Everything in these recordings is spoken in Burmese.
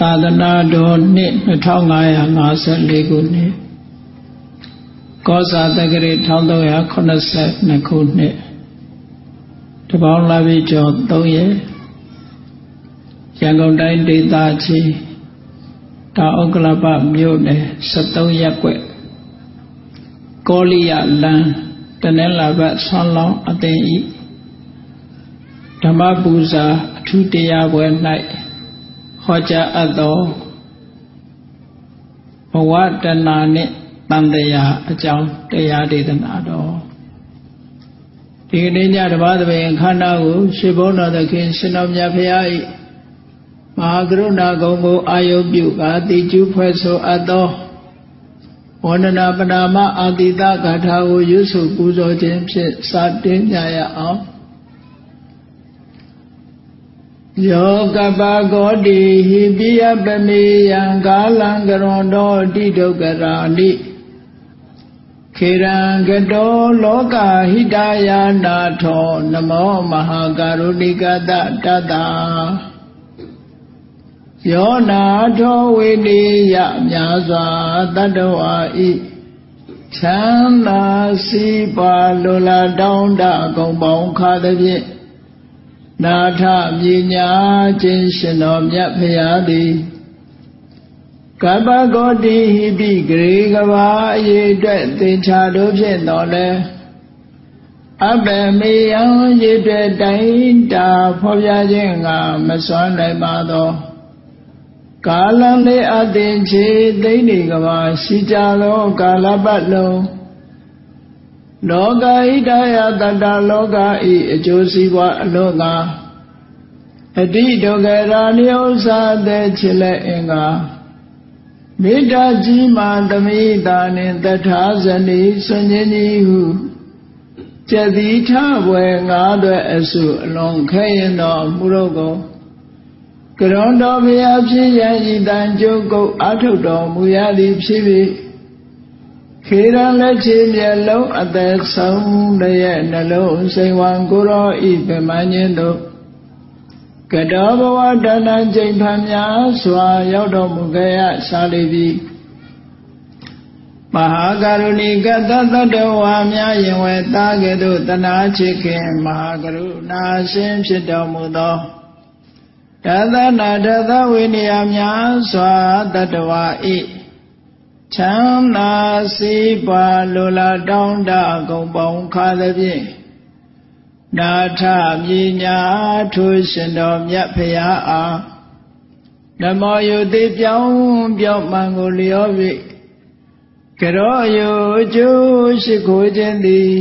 သာသနာတော်နှစ်2554ခုနှစ်ကောဇာတက္ကရာ1382ခုနှစ်တပေါင်းလာပြီကျော်3ရက်ရန်ကုန်တိုင်းဒေသကြီးတာဥက္ကလပမြို့နယ်73ရပ်ကွက်ကောလိယလန်းတနင်္လာဘတ်ဆွမ်းလောင်းအသိဤဓမ္မပူဇာအထူးတရားပွဲ၌ ဟောကြားအပ်သောဘဝတဏနှင့်တန်တရားအကြောင်းတရားဒေသနာတော်ဒီကနေ့ညတပါးသဘင်ခန္ဓာကိုရှေဘုန်းတော်သခင်ရှင်တော်မြတ်ဖရာ၏မဟာကရုဏာဂုဏ်ကိုအာယုပြုကာတိကျူးဖွဲ့ဆိုအပ်သောဝန္ဒနာပနာမအာတိတဂါထာကိုရွတ်ဆိုပူဇော်ခြင်းဖြင့်စတင်ကြရအောင် ယောကပကောတိဟိပိယပမေယံကာလံကရွန်တော်တိဒုက္ကရာတိခေရံကတောလောကဟိတယာနာထောနမောမဟာကာရုဏိကတတတယောနာထောဝိနိယမြာစွာတတ္တဝါဤချမ်းသာစီပါလိုလားတောင်းတကုံပေါင်းခါသည်ဖြင့် နာထမြညာခြင်းရှင်တော်မြတ်ဖရာသည်ကပ္ပဂောတိဟိပိဂရေကဘာအရေးအတွက်သင်္ချာတို့ဖြင့်တော်လဲအဘယ်မေယံရည်တဲ့တိုင်းတာဖော်ပြခြင်းကမစွမ်းနိုင်ပါသောကာလလေးအသင်ချေသိနေကဘာရှိကြသောကာလပတ်လုံး လောကဣဒယတတလောကဤအကျိုးစီးပွားအလို့သာအတိဒုက္ခရာနိဥ္စာတဲ့ချစ်လက်အင်္ဂါမေတ္တာကြီးမှသမိတာနှင့်တထာဇနီဆွန်ခြင်းဤဟုကျတိထဘွယ်ငါးသွဲအစုအလုံးခဲရင်တော်မူတော့ကိုကရွန်တော်ဘုရားဖြစ်ရန်ဤတန်ကျုပ်ကုတ်အထုတော်မူရသည်ဖြစ်ပြီး ခေရန်လက်ချေမျက်လုံးအသက်ဆုံးတရဲ့နှလုံးစိန်ဝံကိုရောဤပင်မခြင်းတို့ကတောဘဝတဏ္ဍကျိန်ဖန်များစွာရောက်တော်မူခဲ့ရရှာလိပြီမဟာကရုဏီကတသတ္တဝါများယင်ဝဲသားကဲ့သို့တနာချစ်ခင်မဟာကရုဏာရှင်ဖြစ်တော်မူသောတသနာတသဝိနည်းများစွာတတ္တဝါဤ ချမ်းသာစီးပွားလိုလားတောင်းတကုံပေါင်းခါသည်ဖြင့်နာထမြညာထိုးရှင်တော်မြတ်ဖရာအားနမောယုတိပြောင်းပြောင်းမှန်ကိုလျော၍ကရောယုကျိုးရှိခိုးခြင်းသည်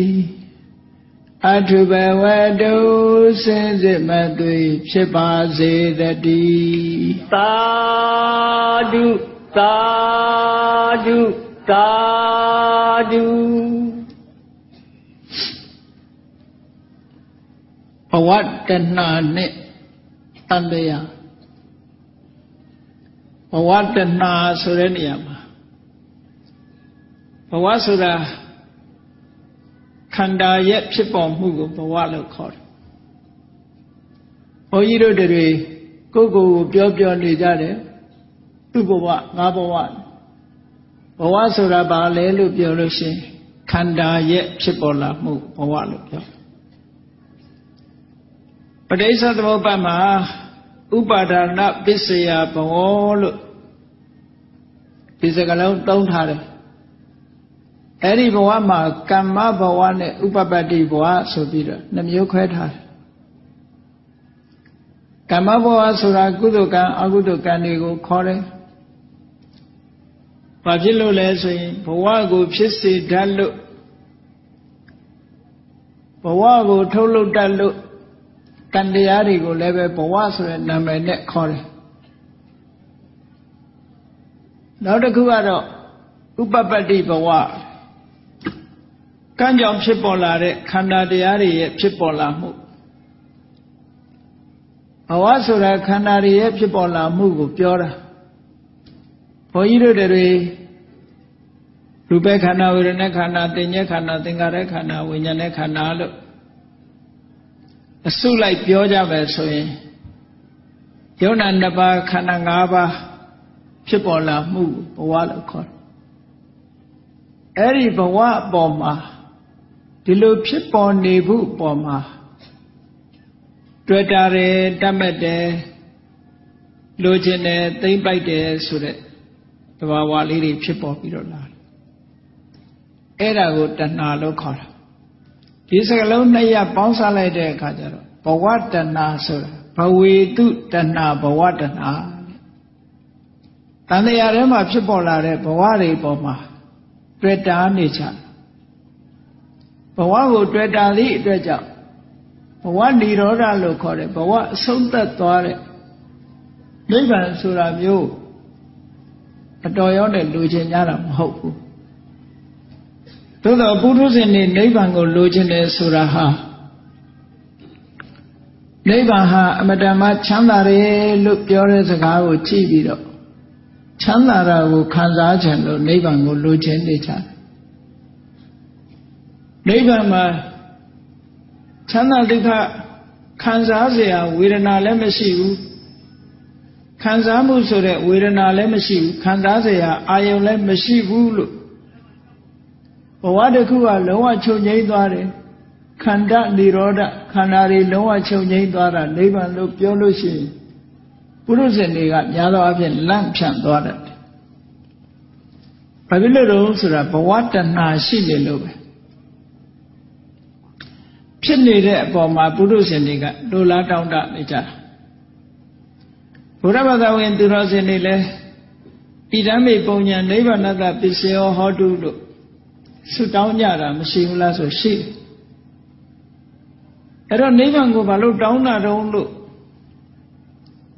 အထုဘဝတုစင်စစ်မသွေဖြစ်ပါစေတည်းသာဓု သာဓုသာဓုဘဝတဏှာနဲ့တန်တရားဘဝတဏှာဆိုတဲ့နေရာမှာဘဝဆိုတာခန္ဓာရဲ့ဖြစ်ပေါ်မှုကိုဘဝလို့ခေါ်တယ်။ဘုန်းကြီးတို့တွေကိုကိုယ်ကိုပြောပြောနေကြတယ် သူ့ဘဝငါဘဝဘဝဆိုတာဘာလဲလို့ပြောလို့ရှိရင်ခန္ဓာရဲ့ဖြစ်ပေါ်လာမှုဘဝလို့ပြောပဋိစ္စသမုပ္ပါမှာဥပါဒနာပစ္စယဘဝလို့ဒီစကားလုံးသုံးထားတယ်အဲ့ဒီဘဝမှာကမ္မဘဝနဲ့ဥပပတ္တိဘဝဆိုပြီးတော့နှမျိုးခွဲထားတယ်ကမ္မဘဝဆိုတာကုသိုလ်ကံအကုသိုလ်ကံတွေကိုခေါ်တယ်။ ဘာဖြစ်လို့လဲဆိုရင်ဘဝကိုဖြစ်စေတတ်လို့ဘဝကိုထုတ်လုပ်တတ်လို့ကံတရားတွေကိုလည်းပဲဘဝဆိုတဲ့နာမည်နဲ့ခေါ်တယ်နောက်တစ်ခုကတော့ဥပပတ္တိဘဝကံကြောင့်ဖြစ်ပေါ်လာတဲ့ခန္ဓာတရားတွေရဲ့ဖြစ်ပေါ်လာမှုဘဝဆိုတာခန္ဓာတွေရဲ့ဖြစ်ပေါ်လာမှုကိုပြောတာ ဘုန်းကြီးတို့တွေရူပခန္ဓာဝေဒနာခန္ဓာသင်ညက်ခန္ဓာသင်္ခါရခန္ဓာဝိညာဉ်နဲ့ခန္ဓာလို့အစုလိုက်ပြောကြမယ်ဆိုရင်ယယုံနာနှစ်ပါးခန္ဓာ၅ပါးဖြစ်ပေါ်လာမှုဘဝလို့ခေါ်တယ်အဲ့ဒီဘဝအပေါ်မှာဒီလိုဖြစ်ပေါ်နေဖို့အပေါ်မှာတွေ့တာတယ်တတ်မဲ့တယ်လိုချင်တယ်သိမ့်ပိုက်တယ်ဆိုတဲ့တ ဘာဝလေးတွေဖြစ်ပေါ်ပြီးတော့လာတယ်အဲ့ဒါကိုတဏှာလို့ခေါ်တာဒီစကလုံးနှစ်ရပေါင်းစားလိုက်တဲ့အခါကျတော့ဘဝတဏှာဆိုတာဘဝေတုတဏှာဘဝတဏှာတန်တရားထဲမှာဖြစ်ပေါ်လာတဲ့ဘဝတွေပေါ်မှာတွေ့တာနေချဘဝကိုတွေ့တာသည့်အတွက်ကြောင့်ဘဝនិရောဓလို့ခေါ်တယ်ဘဝအဆုံးသတ်သွားတဲ့နိဗ္ဗာန်ဆိုတာမျိုး အတော်ရောနဲ့လူချင်ကြတာမဟုတ်ဘူးသို့တော့ပုထုဇဉ်နေနိဗ္ဗာန်ကိုလိုချင်တယ်ဆိုတာဟာနိဗ္ဗာန်ဟာအမတန်မှချမ်းသာတယ်လို့ပြောတဲ့စကားကိုကြည့်ပြီးတော့ချမ်းသာတာကိုခံစားခြင်းလို့နိဗ္ဗာန်ကိုလိုချင်နေကြတယ်နိဗ္ဗာန်မှာချမ်းသာဒုက္ခခံစားเสียဝေဒနာလည်းမရှိဘူး ခံစားမှုဆိုတဲ့ဝေဒနာလည်းမရှိဘူးခံစားစရာအာယုံလည်းမရှိဘူးလို့ဘဝတစ်ခုကလုံးဝချုပ်ငြိမ်းသွားတယ်ခန္ဓာនិရောဓခန္ဓာတွေလုံးဝချုပ်ငြိမ်းသွားတာနိဗ္ဗာန်လို့ပြောလို့ရှိရင်ပုရုဇဉ်တွေကများသောအားဖြင့်လန့်ဖြန့်သွားတတ်တယ်။ဘာဖြစ်လို့လဲဆိုတာဘဝတဏှာရှိနေလို့ပဲဖြစ်နေတဲ့အပေါ်မှာပုရုဇဉ်တွေကလိုလားတောင်းတနေကြတာ ဘုရားဘာသာဝင်သူတော်စင်တွေလည်းဣဒံမေပုံညာနိဗ္ဗာနတပစ္စယောဟောတုလို့ဆုတောင်းကြတာမရှိဘူးလားဆိုရှိတယ်အဲ့တော့နိဗ္ဗာန်ကိုဘာလို့တောင်းတာတုံးလို့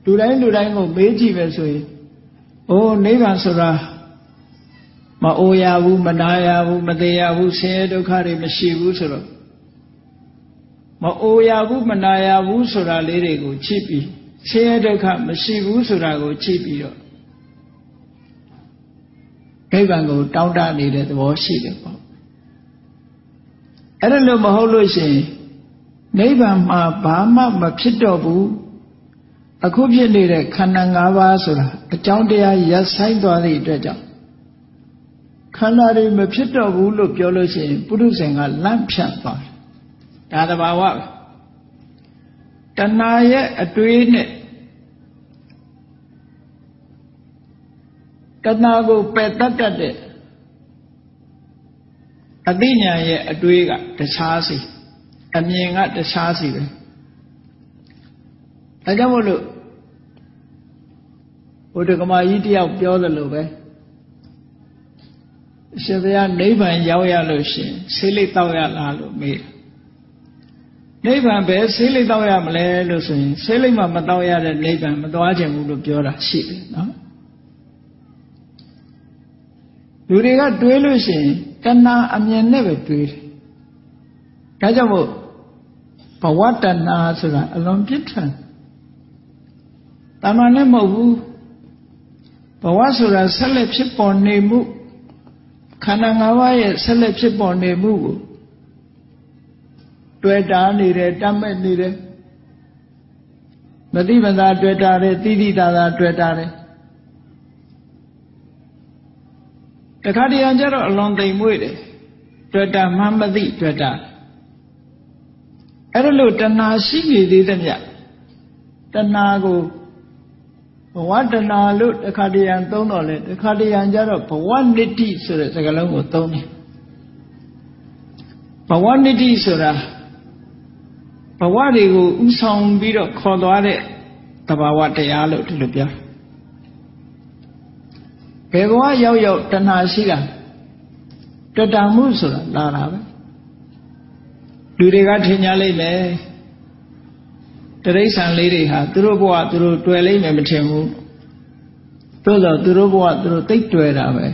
လူတိုင်းလူတိုင်းကိုမေးကြည့်ပဲဆိုရင်အိုးနိဗ္ဗာန်ဆိုတာမအိုရဘူးမနာရဘူးမသေးရဘူးဆင်းရဲဒုက္ခတွေမရှိဘူးဆိုတော့မအိုရဘူးမနာရဘူးဆိုတာလေးတွေကိုကြည့်ပြီး ဆင်းရဲဒုက္ခမရှိဘူးဆိုတာကိုကြည့်ပြီးတော့နိဗ္ဗာန်ကိုတောင်းတနေတဲ့သဘောရှိတယ်ပေါ့အဲ့ဒါလို့မဟုတ်လို့ရှိရင်နိဗ္ဗာန်မှာဘာမှမဖြစ်တော့ဘူးအခုဖြစ်နေတဲ့ခန္ဓာ၅ပါးဆိုတာအကြောင်းတရားရပ်ဆိုင်သွားသည့်အတွက်ကြောင့်ခန္ဓာတွေမဖြစ်တော့ဘူးလို့ပြောလို့ရှိရင်ပုရုဇဉ်ကလန့်ဖြန့်သွားတယ်ဒါသဘာဝပဲ တဏှာရဲ့အတွေးနဲ့တဏှာကိုပယ်တတ်တတ်တဲ့အသိဉာဏ်ရဲ့အတွေးကတခြားစီအမြင်ကတခြားစီပဲအဲကြောင့်မို့လို့ဘုဒ္ဓကမာကြီးတယောက်ပြောသလိုပဲအရှင်ဘုရားနိဗ္ဗာန်ရောက်ရလို့ရှင်ဆေးလိပ်တောက်ရလားလို့မေး နိဗ္ဗာန်ပဲဆေးလိပ်တောက်ရမလဲလို့ဆိုရင်ဆေးလိပ်မှမတောက်ရတဲ့နိဗ္ဗာန်မသွားခြင်းဘူးလို့ပြောတာရှိတယ်နော်လူတွေကတွေးလို့ရှိရင်တဏှာအမြင်နဲ့ပဲတွေးတယ်ဒါကြောင့်မို့ဘဝတဏှာဆိုတာအလွန်ပြစ်ထန်တမန်နဲ့မဟုတ်ဘူးဘဝဆိုတာဆက်လက်ဖြစ်ပေါ်နေမှုခန္ဓာ၅ပါးရဲ့ဆက်လက်ဖြစ်ပေါ်နေမှုကို တွေ့တာနေတယ်တတ်မဲ့နေတယ်မတိမသာတွေ့တာတယ်တိတိသာသာတွေ့တာတယ်တခါတရံကျတော့အလွန်သိမ်မွေ့တယ်တွေ့တာမှမသိတွေ့တာအဲ့ဒါလို့တဏှာရှိနေသေးတဲ့မြတ်တဏှာကိုဘဝတဏှာလို့တခါတရံသုံးတော့လေတခါတရံကျတော့ဘဝနိတိဆိုတဲ့စကားလုံးကိုသုံးတယ်ဘဝနိတိဆိုတာ ဘဝတွေကိုဥဆောင်ပြီးတော့ခေါ်သွားတဲ့တဘာဝတရားလို့ဒီလိုပြောဘယ်ဘဝရောက်ရောက်တဏှာရှိတာတတမှုဆိုတာလာတာပဲလူတွေကထင်ကြလိမ့်မယ်တရိษံလေးတွေဟာသူတို့ဘဝသူတို့တွေ့လိမ့်မယ်မထင်ဘူးသို့တော့သူတို့ဘဝသူတို့သိတွေ့တာပဲ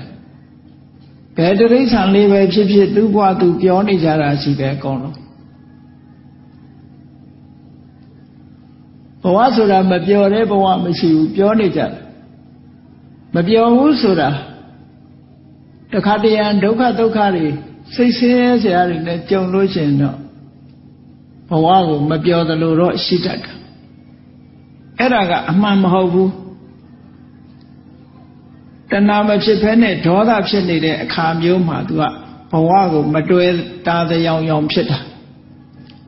ဘယ်တရိษံလေးပဲဖြစ်ဖြစ်သူ့ဘဝသူပြောနေကြတာရှိပဲအကုန်လုံး ဘဝဆိုတာမပြောတဲ့ဘဝမရှိဘူးပြောနေကြတယ်မပြောဘူးဆိုတာတခါတရံဒုက္ခဒုက္ခတွေစိတ်ဆင်းရဲစရာတွေနဲ့ကြုံလို့ရှိရင်တော့ဘဝကိုမပြောသလိုတော့ရှိတတ်တာအဲ့ဒါကအမှန်မဟုတ်ဘူးတဏှာမဖြစ်ဖဲနဲ့ဒေါသဖြစ်နေတဲ့အခါမျိုးမှာ तू ကဘဝကိုမတွဲတာသယောင်ယောင်ဖြစ်တာ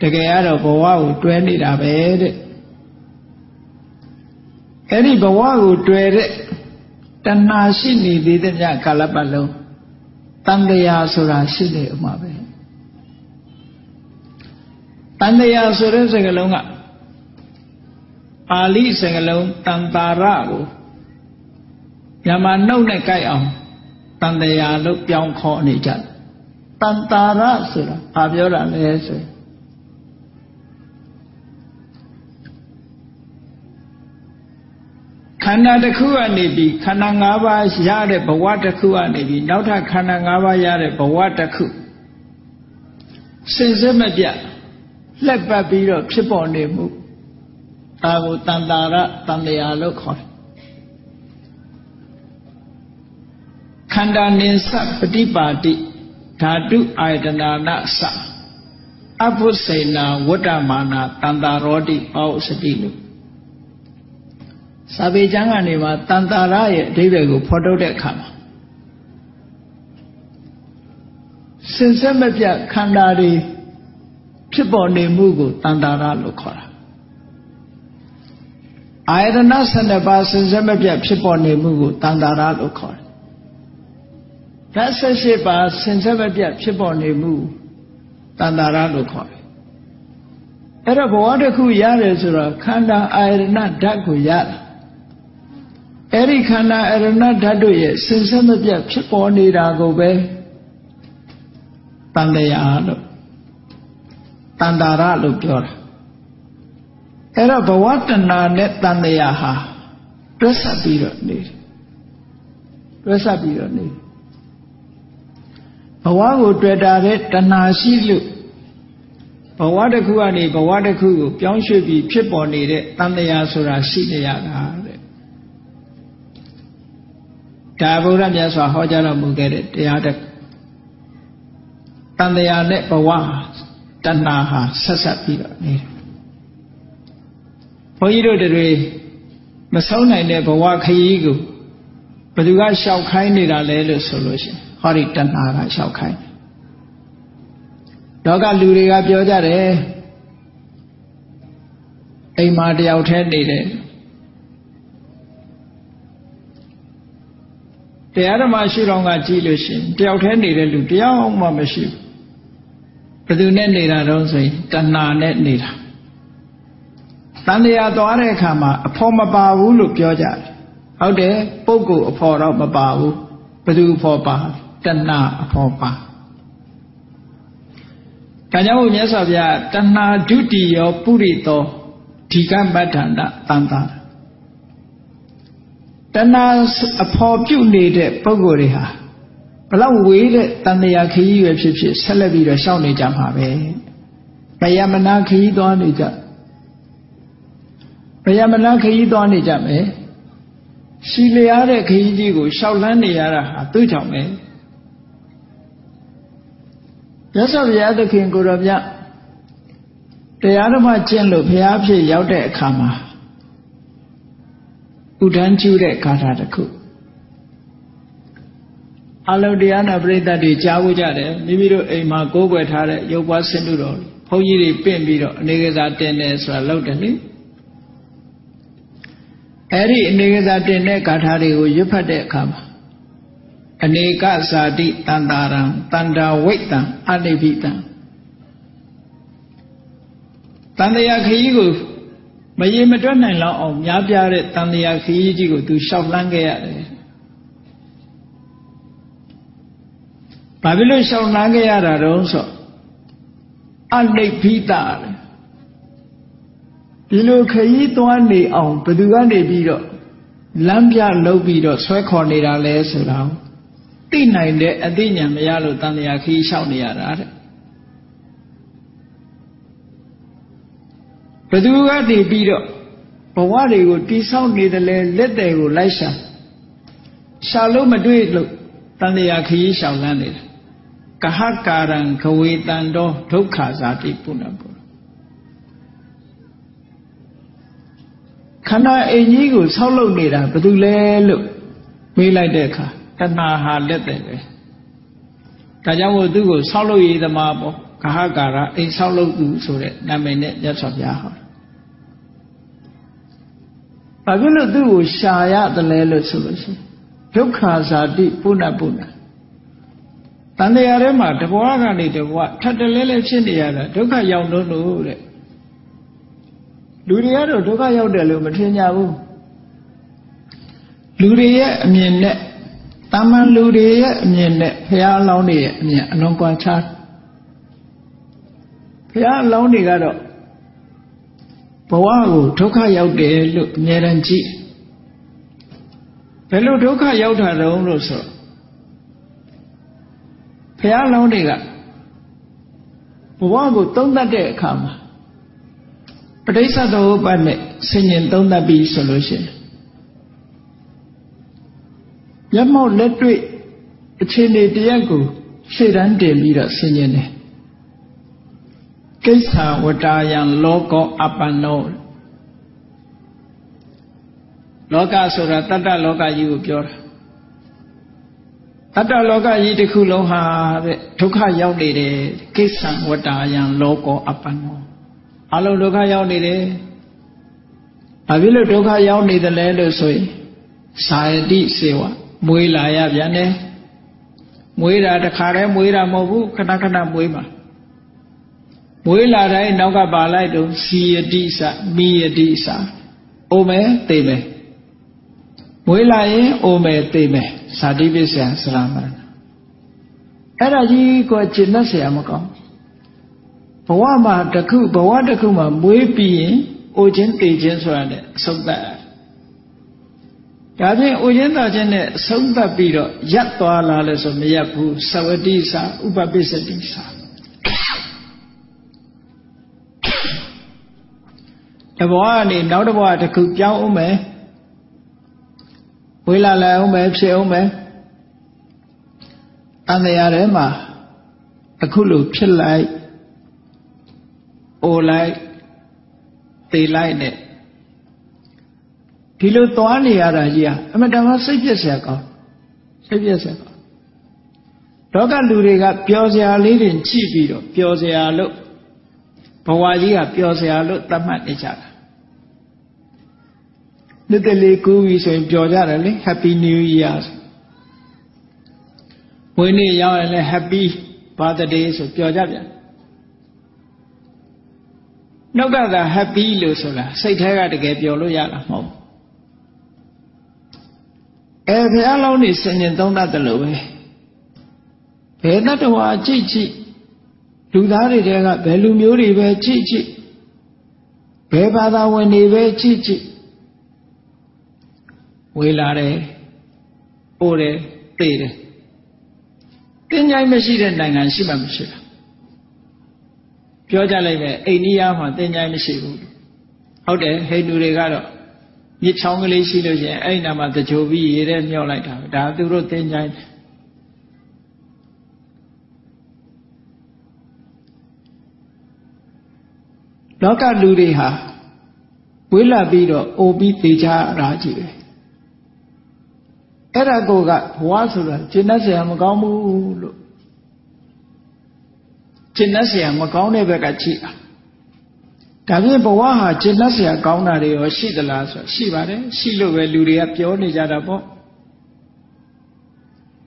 တကယ်ကတော့ဘဝကိုတွဲနေတာပဲတဲ့ အဲ့ဒီဘဝကိုတွဲတဲ့တဏှာရှိနေသေးတဲ့ညကာလပတ်လုံးတန်တရားဆိုတာရှိနေဥမှာပဲတန်တရားဆိုတဲ့စကားလုံးကပါဠိစကားလုံးတန်တာရကိုမြန်မာနှုတ်နဲ့ကြိုက်အောင်တန်တရားလို့ပြောင်းခေါ်နေကြတန်တာရဆိုတာဘာပြောတာလဲဆိုရင် ခန္ဓာတစ်ခုကနေပြီးခန္ဓာ၅ပါးရတဲ့ဘဝတစ်ခုကနေပြီးနောက်ထပ်ခန္ဓာ၅ပါးရတဲ့ဘဝတစ်ခုစင်စစ်မပြတ်လက်ပတ်ပြီးတော့ဖြစ်ပေါ်နေမှုဒါကိုတန်တာရတန်တရားလို့ခေါ်တယ်ခန္ဓာနိစ္စပฏิပါတိဓာတုအာယတနာနသအဘုစေနာဝတ္တမာနာတန်တာရောတိပောစတိလို့ စာပေကျမ်းကနေမှာတန်တာရရဲ့အဓိပ္ပာယ်ကိုဖော်ထုတ်တဲ့အခါမှာစင်စစ်မပြတ်ခန္ဓာတွေဖြစ်ပေါ်နေမှုကိုတန်တာရလို့ခေါ်တာအာယတနာ12ပါးစင်စစ်မပြတ်ဖြစ်ပေါ်နေမှုကိုတန်တာရလို့ခေါ်တယ်ဓာတ်18ပါးစင်စစ်မပြတ်ဖြစ်ပေါ်နေမှုတန်တာရလို့ခေါ်တယ်အဲ့တော့ဘဝတစ်ခုရတယ်ဆိုတော့ခန္ဓာအာယတနာဓာတ်ကိုရတယ် အဲ့ဒီခန္ဓာအရဏဓာတ်တို့ရဲ့စင်ဆက်မပြတ်ဖြစ်ပေါ်နေတာကိုပဲတန်တရားလို့တန်တာရလို့ပြောတာအဲ့တော့ဘဝတဏနဲ့တန်တရားဟာတွဲဆက်ပြီးတော့နေတယ်တွဲဆက်ပြီးတော့နေဘဝကိုတွေ့တာတဲ့တဏှာရှိလို့ဘဝတစ်ခုကနေဘဝတစ်ခုကိုပြောင်းရွှေ့ပြီးဖြစ်ပေါ်နေတဲ့တန်တရားဆိုတာရှိနေရတာတဲ့ ဒါဗုဒ္ဓမြတ်စွာဟောကြားတော်မူခဲ့တဲ့တရားတစ်တန်တရားနဲ့ဘဝတဏှာဟာဆက်ဆက်ပြီးတော့နေတယ်ဘုန်းကြီးတို့တွေမဆုံးနိုင်တဲ့ဘဝခရီးကိုဘယ်သူကရှောက်ခိုင်းနေတာလဲလို့ဆိုလို့ရှိရင်ဟောဒီတဏှာကရှောက်ခိုင်းတော့ကလူတွေကပြောကြတယ်အိမ်မှာတယောက်တည်းနေတယ် တရားဓမ္မရှိတော့ကကြည့်လို့ရှိရင်တယောက်တည်းနေတဲ့လူတယောက်မှမရှိဘူးဘယ်သူနဲ့နေတာတော့ဆိုရင်တဏှာနဲ့နေတာတန်တရားသွားတဲ့အခါမှာအဖို့မပါဘူးလို့ပြောကြတယ်ဟုတ်တယ်ပုဂ္ဂိုလ်အဖို့တော့မပါဘူးဘယ်သူအဖို့ပါတဏှာအဖို့ပါဒါကြောင့်မြတ်စွာဘုရားတဏှာဒုတိယောပုရိသောဒီကမ္မဋ္ဌန္တတန်တာ တဏှာအဖော်ပြုတ်နေတဲ့ပုံကိုယ်တွေဟာဘလောက်ဝေးတဲ့တန်တရာခရီးရွယ်ဖြစ်ဖြစ်ဆက်လက်ပြီးတော့ရှောင်နေကြမှာပဲဗယမနာခရီးသွားနေကြဗယမနာခရီးသွားနေကြမယ်ရှီလျားတဲ့ခရီးကြီးကိုရှောက်လန်းနေရတာဟာသူ့ကြောင့်ပဲရသော်ဘုရားသခင်ကိုရောမြတရားဓမ္မကျင့်လို့ဘုရားဖြစ်ရောက်တဲ့အခါမှာ ဥဒန်းကျူးတဲ့ဂါထာတစ်ခုအလုံးတရားနာပရိသတ်တွေကြားဖို့ကြတယ်မိမိတို့အိမ်မှာကိုးကွယ်ထားတဲ့ရုပ်ပွားဆင်းတုတော်ဘုန်းကြီးတွေပင့်ပြီးတော့အနေကစားတင်တယ်ဆိုတာလောက်တယ်လေအဲ့ဒီအနေကစားတင်တဲ့ဂါထာတွေကိုရွတ်ဖတ်တဲ့အခါမှာအနေကဇာတိတန်တာရံတန္တာဝိတံအနိဗိတံတန်တရားခရီးကို မရေမတွက်နိုင်လောက်အောင်များပြားတဲ့တန်တရားခရီးကြီးကိုသူရှောက်လန်းခဲ့ရတယ်။ဘာဖြစ်လို့ရှောက်လန်းခဲ့ရတာတုံးဆိုအနိဗ္ဗိတလေဒီလိုခရီးသွားနေအောင်ဘယ်သူကနေပြီးတော့လမ်းပြလုပ်ပြီးတော့ဆွဲခေါ်နေတာလဲဆိုတော့သိနိုင်တဲ့အသိဉာဏ်မရလို့တန်တရားခရီးရှောက်နေရတာတဲ့ ဘသူကတည်ပြီးတော့ဘဝတွေကိုတိဆောက်နေတယ်လေလက်တယ်ကိုလိုက်ရှာရှာလို့မတွေ့လို့တန်တရားခရီးရှောင်လန်းနေတယ်ကဟကာရံခဝေတန်တော်ဒုက္ခဇာတိပုဏ္ဏပုခန္ဓာအိမ်ကြီးကိုဆောက်လုပ်နေတာဘာလို့လဲလို့မေးလိုက်တဲ့အခါတဏှာဟာလက်တယ်ပဲဒါကြောင့်မို့သူ့ကိုဆောက်လုပ်ရည်သမားပေါ့ဂဟကာရအိမ်ဆောက်လုပ်သူဆိုတဲ့နာမည်နဲ့မြတ်စွာဘုရားဟော ဘာဖြစ်လို့သူ့ကိုရှာရတယ်လဲလို့ဆိုလို့ရှိရင်ဒုက္ခဇာတိပုဏ္ဏပုဏ္ဏတန်တရားထဲမှာတဘဝကနေတဘဝထပ်တလဲလဲဖြစ်နေရတာဒုက္ခရောက်လို့လို့တဲ့လူတွေကတော့ဒုက္ခရောက်တယ်လို့မထင်ကြဘူးလူတွေရဲ့အမြင်နဲ့တာမန်လူတွေရဲ့အမြင်နဲ့ဘုရားအလောင်းတွေရဲ့အမြင်အလွန်ကွာခြားဘုရားအလောင်းတွေကတော့ ဘဝကိုဒုက္ခရောက်တယ်လို့အမြဲတမ်းကြည့်ဘယ်လိုဒုက္ခရောက်တာတုံးလို့ဆိုဘုရားအလောင်းတွေကဘဝကိုသုံးသပ်တဲ့အခါမှာပဋိစ္စသောဥပ္ပတ်နဲ့ဆင်ញင်သုံးသပ်ပြီးဆိုလို့ရှိရင်မျက်မှောက်လက်တွေ့အခြေအနေတရက်ကိုရှေ့တန်းတင်ပြီးတော့ဆင်ញင်တယ် ကိစ္ဆာဝတ္တယံလောကောအပ္ပန္နောလောကဆိုတာတတ္တလောကကြီးကိုပြောတာတတ္တလောကကြီးတစ်ခုလုံးဟာတဲ့ဒုက္ခရောက်နေတယ်ကိစ္ဆံဝတ္တယံလောကောအပ္ပန္နောအလုံးဒုက္ခရောက်နေတယ်ဘာဖြစ်လို့ဒုက္ခရောက်နေတယ်လဲလို့ဆိုရင်သာယတိစေဝမွေးလာရပြန်တယ်မွေးတာတခါတည်းမွေးတာမဟုတ်ဘူးခဏခဏမွေးမှာ မွေးလာတိုင်းနောက်ကပါလိုက်တော့စီယတိစမိယတိစအိုမယ်သိမယ်မွေးလာရင်အိုမယ်သိမယ်ဇာတိပစ္စယစရမရဏအဲ့ဒါကြီးကိုကျင့်တတ်เสียမကောင်းဘဝမှာတခုဘဝတခုမှာမွေးပြီးရင်အိုခြင်းသိခြင်းဆိုတာနဲ့အဆုံးသတ်ဒါဖြင့်အိုခြင်းသာခြင်းနဲ့အဆုံးသတ်ပြီးတော့ရပ်သွားလာလဲဆိုမရပ်ဘူးသဝတိစာဥပပစ္စတိစာ တဘဝကနေနောက်တဘဝတစ်ခုပြောင်းအောင်မယ်ဝေလာလည်းအောင်မယ်ဖြစ်အောင်မယ်တန်တရားထဲမှာအခုလိုဖြစ်လိုက်အိုလိုက်တေလိုက်နဲ့ဒီလိုသွားနေရတာကြီးอ่ะအမတန်မှစိတ်ပြည့်စရာကောင်းစိတ်ပြည့်စရာကောင်းလောကလူတွေကပျော်စရာလေးတွေကြည့်ပြီးတော့ပျော်စရာလို့ ဘဝကြီးကပျော်စရာလို့သတ်မှတ်နေကြတာနှစ်သက်လေးကူးပြီဆိုရင်ပျော်ကြတယ်လေ Happy New Year ဝင်းနေ့ရောက်ရင်လည်း Happy Birthday ဆိုပျော်ကြပြန်နောက်ကသာ happy လို့ဆိုတာစိတ်ထဲကတကယ်ပျော်လို့ရတာမဟုတ်ဘူးအဲဘုရားလောင်းနေဆင်ញင်သုံးတတ်တယ်လို့ပဲဘယ်တတ္တဝါကြည့်ကြည့် လူသားတွေတဲကဘယ်လူမျိုးတွေပဲကြည့်ကြည့်ဘယ်ဘာသာဝင်တွေပဲကြည့်ကြည့်ဝေလာတယ်ပို့တယ်သိတယ်တင်းကြိုင်းမရှိတဲ့နိုင်ငံရှိမှမရှိတာပြောကြလိုက်ပဲအိန္ဒိယမှာတင်ကြိုင်းမရှိဘူးဟုတ်တယ်ဟိန္ဒူတွေကတော့မြစ်ချောင်းကလေးရှိလို့ရှိရင်အဲ့ဒီနာမှာတကြိုပြီးရေထဲမြောက်လိုက်တာဒါသူတို့တင်ကြိုင်း လောကလူတွေဟာဝေးလာပြီးတော့အိုပြီးသေးချတာကြည့်ပဲအဲ့ဒါကိုကဘဝဆိုတာကျင့်တတ်เสียမကောင်းဘူးလို့ကျင့်တတ်เสียမကောင်းတဲ့ဘက်ကကြည့်တာဒါဖြင့်ဘဝဟာကျင့်တတ်เสียကောင်းတာတွေရောရှိသလားဆိုရှိပါတယ်ရှိလို့ပဲလူတွေကပြောနေကြတာပေါ့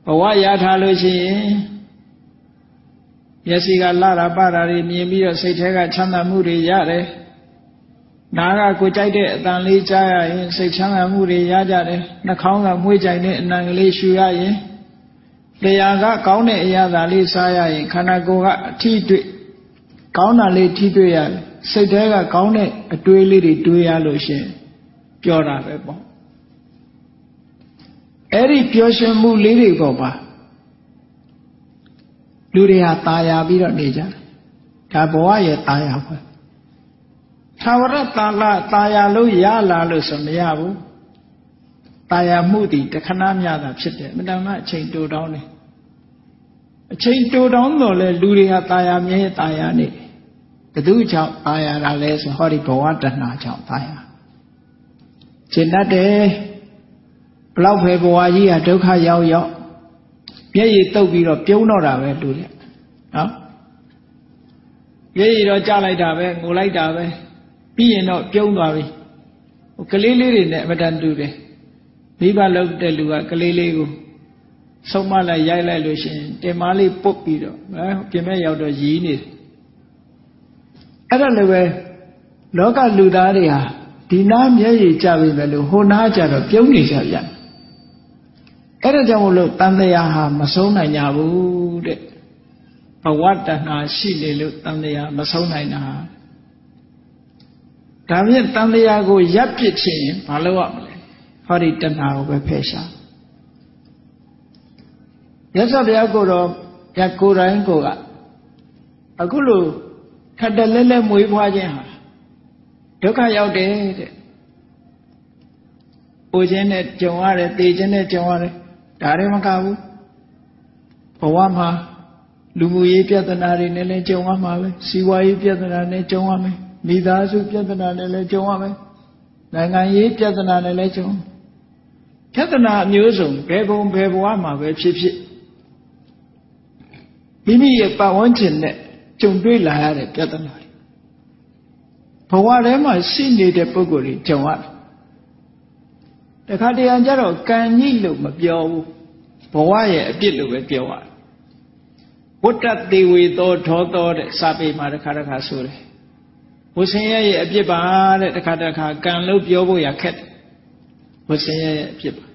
ဘဝရထားလို့ရှိရင် မျက်စိကလာတာပတာတွေမြင်ပြီးတော့စိတ်ထဲကချမ်းသာမှုတွေရတယ်နားကကိုကြိုက်တဲ့အတန်လေးကြားရရင်စိတ်ချမ်းသာမှုတွေရကြတယ်နှာခေါင်းကမွေးကြိုင်တဲ့အနံကလေးရှူရရင်တရားကကောင်းတဲ့အရာသာလေးစားရရင်ခန္ဓာကိုယ်ကအထီးတွေ့ကောင်းတာလေးထီးတွေ့ရတယ်စိတ်ထဲကကောင်းတဲ့အတွေးလေးတွေတွေးရလို့ရှင်ပြောတာပဲပေါ့အဲ့ဒီပျော်ရွှင်မှုလေးတွေပေါ်ပါ လူတွေဟာตายာပြီးတော့နေကြတယ်ဒါဘဝရဲ့ตายာပဲသာဝရတာလตายာလို့ရလာလို့ဆိုမရဘူးตายာမှုတည်တခဏမြတာဖြစ်တယ်မတန်မှအချိန်တိုတောင်းတယ်အချိန်တိုတောင်းတော့လဲလူတွေဟာตายာမြဲตายာနေဘသူကြောင့်ตายာတာလဲဆိုဟောဒီဘဝတဏှာကြောင့်ตายာ ရှင်းတတ်တယ်ဘလောက်ပဲဘဝကြီးဟာဒုက္ခရောက်ရောက် မျက်ရည်တုပ်ပြီးတော့ပြုံးတော့တာပဲလူတွေနော်မျက်ရည်တော့ကြလိုက်တာပဲငိုလိုက်တာပဲပြီးရင်တော့ပြုံးသွားပြီဟိုကလေးလေးတွေနဲ့အမတန်တူတယ်မိဘလောက်တဲ့လူကကလေးလေးကိုဆုံးမလိုက်ရိုက်လိုက်လို့ရှိရင်တင်မားလေးပုတ်ပြီးတော့အဲပြင်မဲ့ရောက်တော့ရည်နေတယ်အဲ့ဒါလည်းပဲလောကလူသားတွေဟာဒီနာမျက်ရည်ကျပြီပဲလို့ဟိုနာကျတော့ပြုံးနေကြပြန် အဲ့ဒါကြောင့်မလို့တန်တရားဟာမဆုံးနိုင်ကြဘူးတဲ့ဘဝတဏှာရှိနေလို့တန်တရားမဆုံးနိုင်တာဒါဖြင့်တန်တရားကိုရပ်ပစ်ခြင်းဘာလို့ရမလဲဟောဒီတဏှာကိုပဲဖယ်ရှားရသော်ဘုရားကိုတော့ရကိုယ်တိုင်းကိုကအခုလို့ထပ်တလဲလဲမွေးဖွားခြင်းဟာဒုက္ခရောက်တယ်တဲ့။ပူခြင်းနဲ့ကြုံရတယ်၊သေခြင်းနဲ့ကြုံရတယ်။ ဒါတွေမကဘူး။ဘဝမှာလူမှုရေးပြဿနာတွေနဲ့လည်းကြုံရမှာပဲ။စီးပွားရေးပြဿနာနဲ့ကြုံရမယ်။မိသားစုပြဿနာနဲ့လည်းကြုံရမယ်။နိုင်ငံရေးပြဿနာနဲ့လည်းကြုံ။ပြဿနာအမျိုးစုံဘယ်ဘုံဘယ်ဘဝမှာပဲဖြစ်ဖြစ်မိမိရဲ့ပတ်ဝန်းကျင်နဲ့ကြုံတွေ့လာရတဲ့ပြဿနာတွေဘဝထဲမှာရှိနေတဲ့ပုဂ္ဂိုလ်တွေကြုံရတယ် တခါတရံကျတော့ကံညိလို့မပြောဘူးဘဝရဲ့အပြစ်လို့ပဲပြောရတယ်ဝတ္တတေဝေသောထောသောတဲ့စာပေမှာတခါတခါဆိုတယ်ဝဆင်းရဲရဲ့အပြစ်ပါတဲ့တခါတခါကံလို့ပြောဖို့ရခက်တယ်ဝဆင်းရဲရဲ့အပြစ်ပါ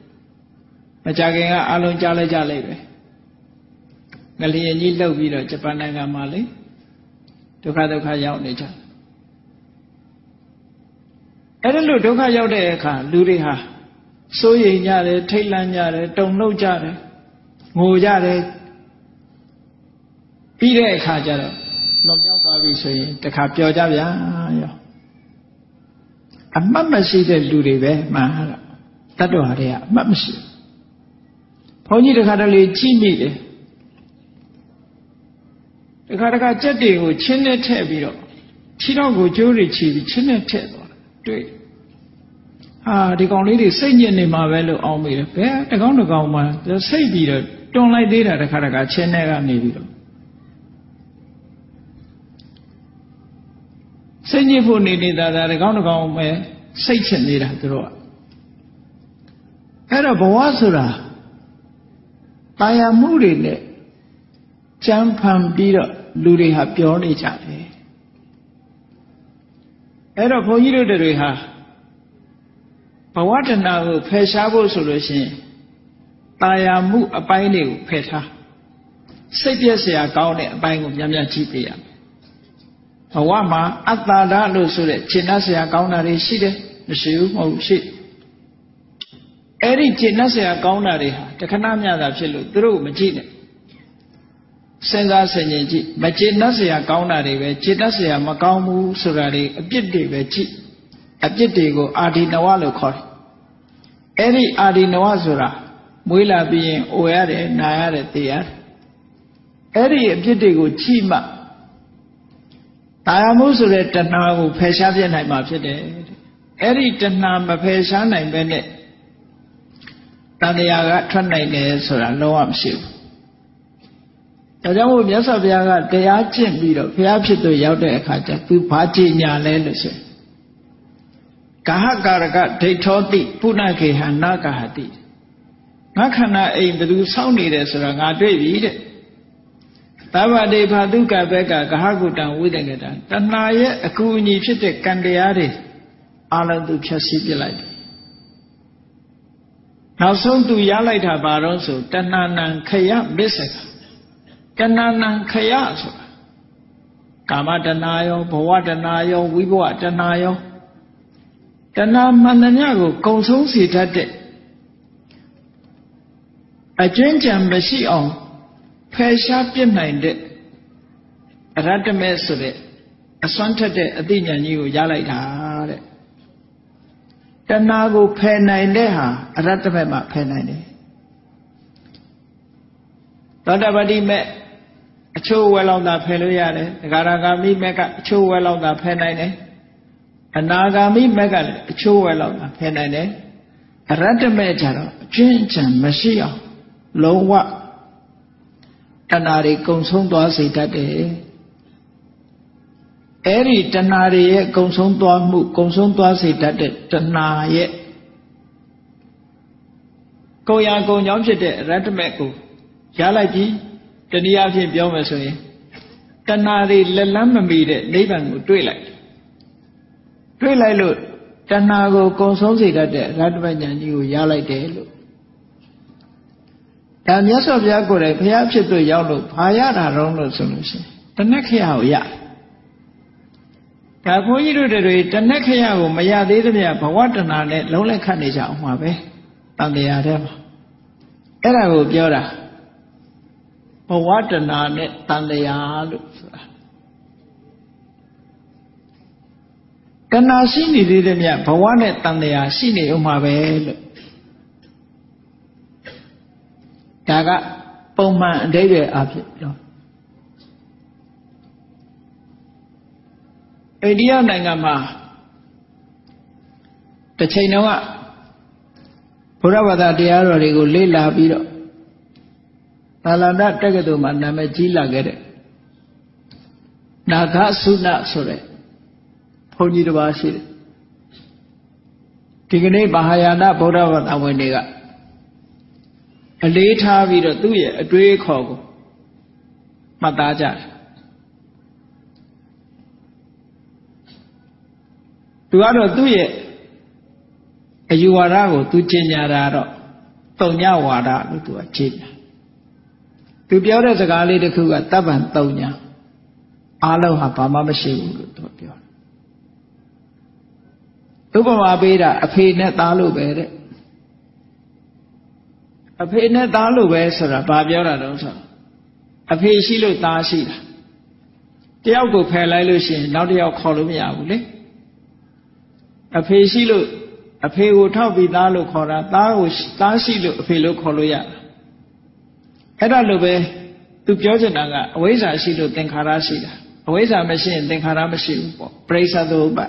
မကြခင်ကအလုံးကြားလိုက်ကြလိုက်ပဲငလျင်ကြီးလှုပ်ပြီးတော့ဂျပန်နိုင်ငံမှာလေဒုက္ခဒုက္ခရောက်နေကြအဲ့ဒါလို့ဒုက္ခရောက်တဲ့အခါလူတွေဟာ စိုးရိမ်ကြတယ်ထိတ်လန့်ကြတယ်တုန်လှုပ်ကြတယ်ငိုကြတယ်ပြီးတဲ့အခါကျတော့လွန်မြောက်သွားပြီဆိုရင်တခါပျော်ကြဗျာရောအမှတ်မရှိတဲ့လူတွေပဲမှန်တော့တတ္တဝါတွေကအမှတ်မရှိဘုန်းကြီးတခါတလေကြည့်မိတယ်တခါတခါကြက်တွေကိုချင်းနဲ့ထည့်ပြီးတော့ခြေတော့ကိုကျိုးတွေချီပြီးချင်းနဲ့ထည့်သွားတွေ့ ဟာဒီကောင်လေးတွေစိတ်ညစ်နေမှာပဲလို့အောင်းမိတယ်ဘယ်တကောင်တကောင်မှစိတ်ပြီးတော့တွန်လိုက်သေးတာတခါတခါချင်းနဲ့ကနေပြီးတော့စိတ်ညစ်ဖို့နေနေတာဒါတကောင်တကောင်ပဲစိတ်ချစ်နေတာသူတို့ကအဲ့တော့ဘဝဆိုတာတာယာမှုတွေနဲ့ကြမ်းဖန်ပြီးတော့လူတွေဟာပြောနေကြတယ်အဲ့တော့ဘုန်းကြီးတို့တွေဟာ ဘဝတဏကိုဖယ်ရှားဖို့ဆိုလို့ရှိရင်ตาယာမှုအပိုင်းတွေကိုဖယ်ထားစိတ်ပြည့်စရာကောင်းတဲ့အပိုင်းကိုများများကြည့်ပေးရမယ်ဘဝမှာအတ္တာဒလို့ဆိုတဲ့ရှင်းတတ်စရာကောင်းတာတွေရှိတယ်မရှိဘူးမဟုတ်ရှိအဲ့ဒီရှင်းတတ်စရာကောင်းတာတွေဟာတခဏမျှတာဖြစ်လို့သူတို့မကြည့်နဲ့စဉ်းစားဆင်ခြင်ကြည့်မကျေနပ်เสียကောင်းတာတွေပဲကျေနပ်เสียမကောင်းဘူးဆိုတာတွေအပြစ်တွေပဲကြည့် အပြစ်တွေကိုအာဒီနဝလို့ခေါ်တယ်အဲ့ဒီအာဒီနဝဆိုတာမွေးလာပြီးရင်အိုရတယ်နာရတယ်သိရတယ်အဲ့ဒီအပြစ်တွေကိုကြည့်မှတာယာမှုဆိုတဲ့တဏှာကိုဖယ်ရှားပြနိုင်မှာဖြစ်တယ်အဲ့ဒီတဏှာမဖယ်ရှားနိုင်ပဲနဲ့တန်တရားကထွက်နိုင်တယ်ဆိုတာလုံးဝမရှိဘူးဒါကြောင့်မို့မြတ်စွာဘုရားကတရားကျင့်ပြီးတော့ဘုရားဖြစ်သူရောက်တဲ့အခါကျသူဘာကြည်ညာလဲလို့ဆို ကာဟကာရကဒိဋ္ဌောတိပုဏ္ဏခေဟနာကာဟတိငါခန္ဓာအိမ်ဘယ်သူစောင့်နေတယ်ဆိုတာငါတွေ့ပြီတဲ့သဗ္ဗတေဖာတုကဘက်ကဂဟကုတံဝိတကတံတဏှာရဲ့အကူအညီဖြစ်တဲ့ကံတရားတွေအလုံးသူဖြတ်စည်းပြလိုက်တယ်နောက်ဆုံးသူရလိုက်တာဘာတော့ဆိုတဏှာနံခယမစ္ဆကတဏဏံခယဆိုတာကာမတဏရောဘဝတဏရောဝိဘဝတဏရော တဏမှန်သမျှကိုကုံဆုံးစေတတ်တဲ့အကျွင်းကြံမရှိအောင်ဖယ်ရှားပြစ်နိုင်တဲ့အရတ္တမဲဆိုတဲ့အစွမ်းထက်တဲ့အသိဉာဏ်ကြီးကိုရလိုက်တာတဲ့တဏှာကိုဖယ်နိုင်တဲ့ဟာအရတ္တမဲမှာဖယ်နိုင်တယ်သောတပတိမဲ့အချို့ဝဲလောက်သာဖယ်လို့ရတယ်ဒဂါရဂါမိမဲ့ကအချို့ဝဲလောက်သာဖယ်နိုင်တယ် အနာဂါမိမက်ကလည်းအချိုးဝဲလောက်သာဖယ်နိုင်တယ်အရတ္တမဲ့ကြတော့အကျွင့်ချံမရှိအောင်လုံးဝတဏှာတွေကုံဆုံးသွားစေတတ်တယ်အဲ့ဒီတဏှာတွေရဲ့ကုံဆုံးသွားမှုကုံဆုံးသွားစေတတ်တဲ့တဏှာရဲ့ကိုယ်ရာကိုယ်ကြောင့်ဖြစ်တဲ့အရတ္တမဲ့ကိုရလိုက်ပြီတနည်းအားဖြင့်ပြောမယ်ဆိုရင်တဏှာတွေလက်လန်းမမီတဲ့နိဗ္ဗာန်ကိုတွေ့လိုက်တွေ့ လိုက်လို့တဏှာကိုကုံဆုံးစေတတ်တဲ့ရတ္တမဉ္ဇဉ်ကြီးကိုရလိုက်တယ်လို့ဒါမြတ်စွာဘုရားကိုယ်တိုင်ဘုရားဖြစ်လို့ရောက်လို့ဘာရတာတော့လို့ဆိုလို့ရှိရင်တဏှက်ခရကိုရဒါဘုန်းကြီးတို့တွေတဏှက်ခရကိုမရသေးသမျှဘဝတဏှာနဲ့လုံးလက်ခတ်နေကြအောင်ပါပဲတန်တရားထဲမှာအဲ့ဒါကိုပြောတာဘဝတဏှာနဲ့တန်တရားလို့ဆိုတာ တဏှာရှိနေသေးတယ်မြတ်ဘဝနဲ့တန်တရားရှိနေဥမှာပဲလို့ဒါကပုံမှန်အတိတ်ရဲ့အဖြစ်ပြောအိန္ဒိယနိုင်ငံမှာတစ်ချိန်တုန်းကဘုရားဘာသာတရားတော်တွေကိုလေ့လာပြီးတော့သာလန္တတက္ကသိုလ်မှာနာမည်ကြီးလာခဲ့တဲ့နာဂသုနဆိုတဲ့ဘု န်းကြီးတစ်ပါးရှိတယ်ဒီကနေ့မဟာယာနဗုဒ္ဓဘာသာဝင်တွေကအလေးထားပြီးတော့သူ့ရဲ့အတွေးအခေါ်ကိုမှတ်သားကြတယ်သူကတော့သူ့ရဲ့အယူဝါဒကိုသူကျင်ညာတာတော့တုံညဝါဒလို့သူကခြေပြသူပြောတဲ့စကားလေးတစ်ခုကတပ်ပံတုံညာအားလုံးဟာဘာမှမရှိဘူးလို့သူပြောတယ် ဥပမာပေးတာအဖေနဲ့သားလို့ပဲတဲ့အဖေနဲ့သားလို့ပဲဆိုတာဘာပြောတာတော့ဆိုအဖေရှိလို့သားရှိတာတယောက်ကိုဖယ်လိုက်လို့ရှိရင်နောက်တစ်ယောက်ခေါ်လို့မရဘူးလေအဖေရှိလို့အဖေကိုထောက်ပြီးသားလို့ခေါ်တာသားကိုသားရှိလို့အဖေလို့ခေါ်လို့ရအဲ့ဒါလိုပဲသူပြောချင်တာကအဝိဇ္ဇာရှိလို့သင်္ခါရရှိတာအဝိဇ္ဇာမရှိရင်သင်္ခါရမရှိဘူးပေါ့ပရိစ္ဆသုပ္ပ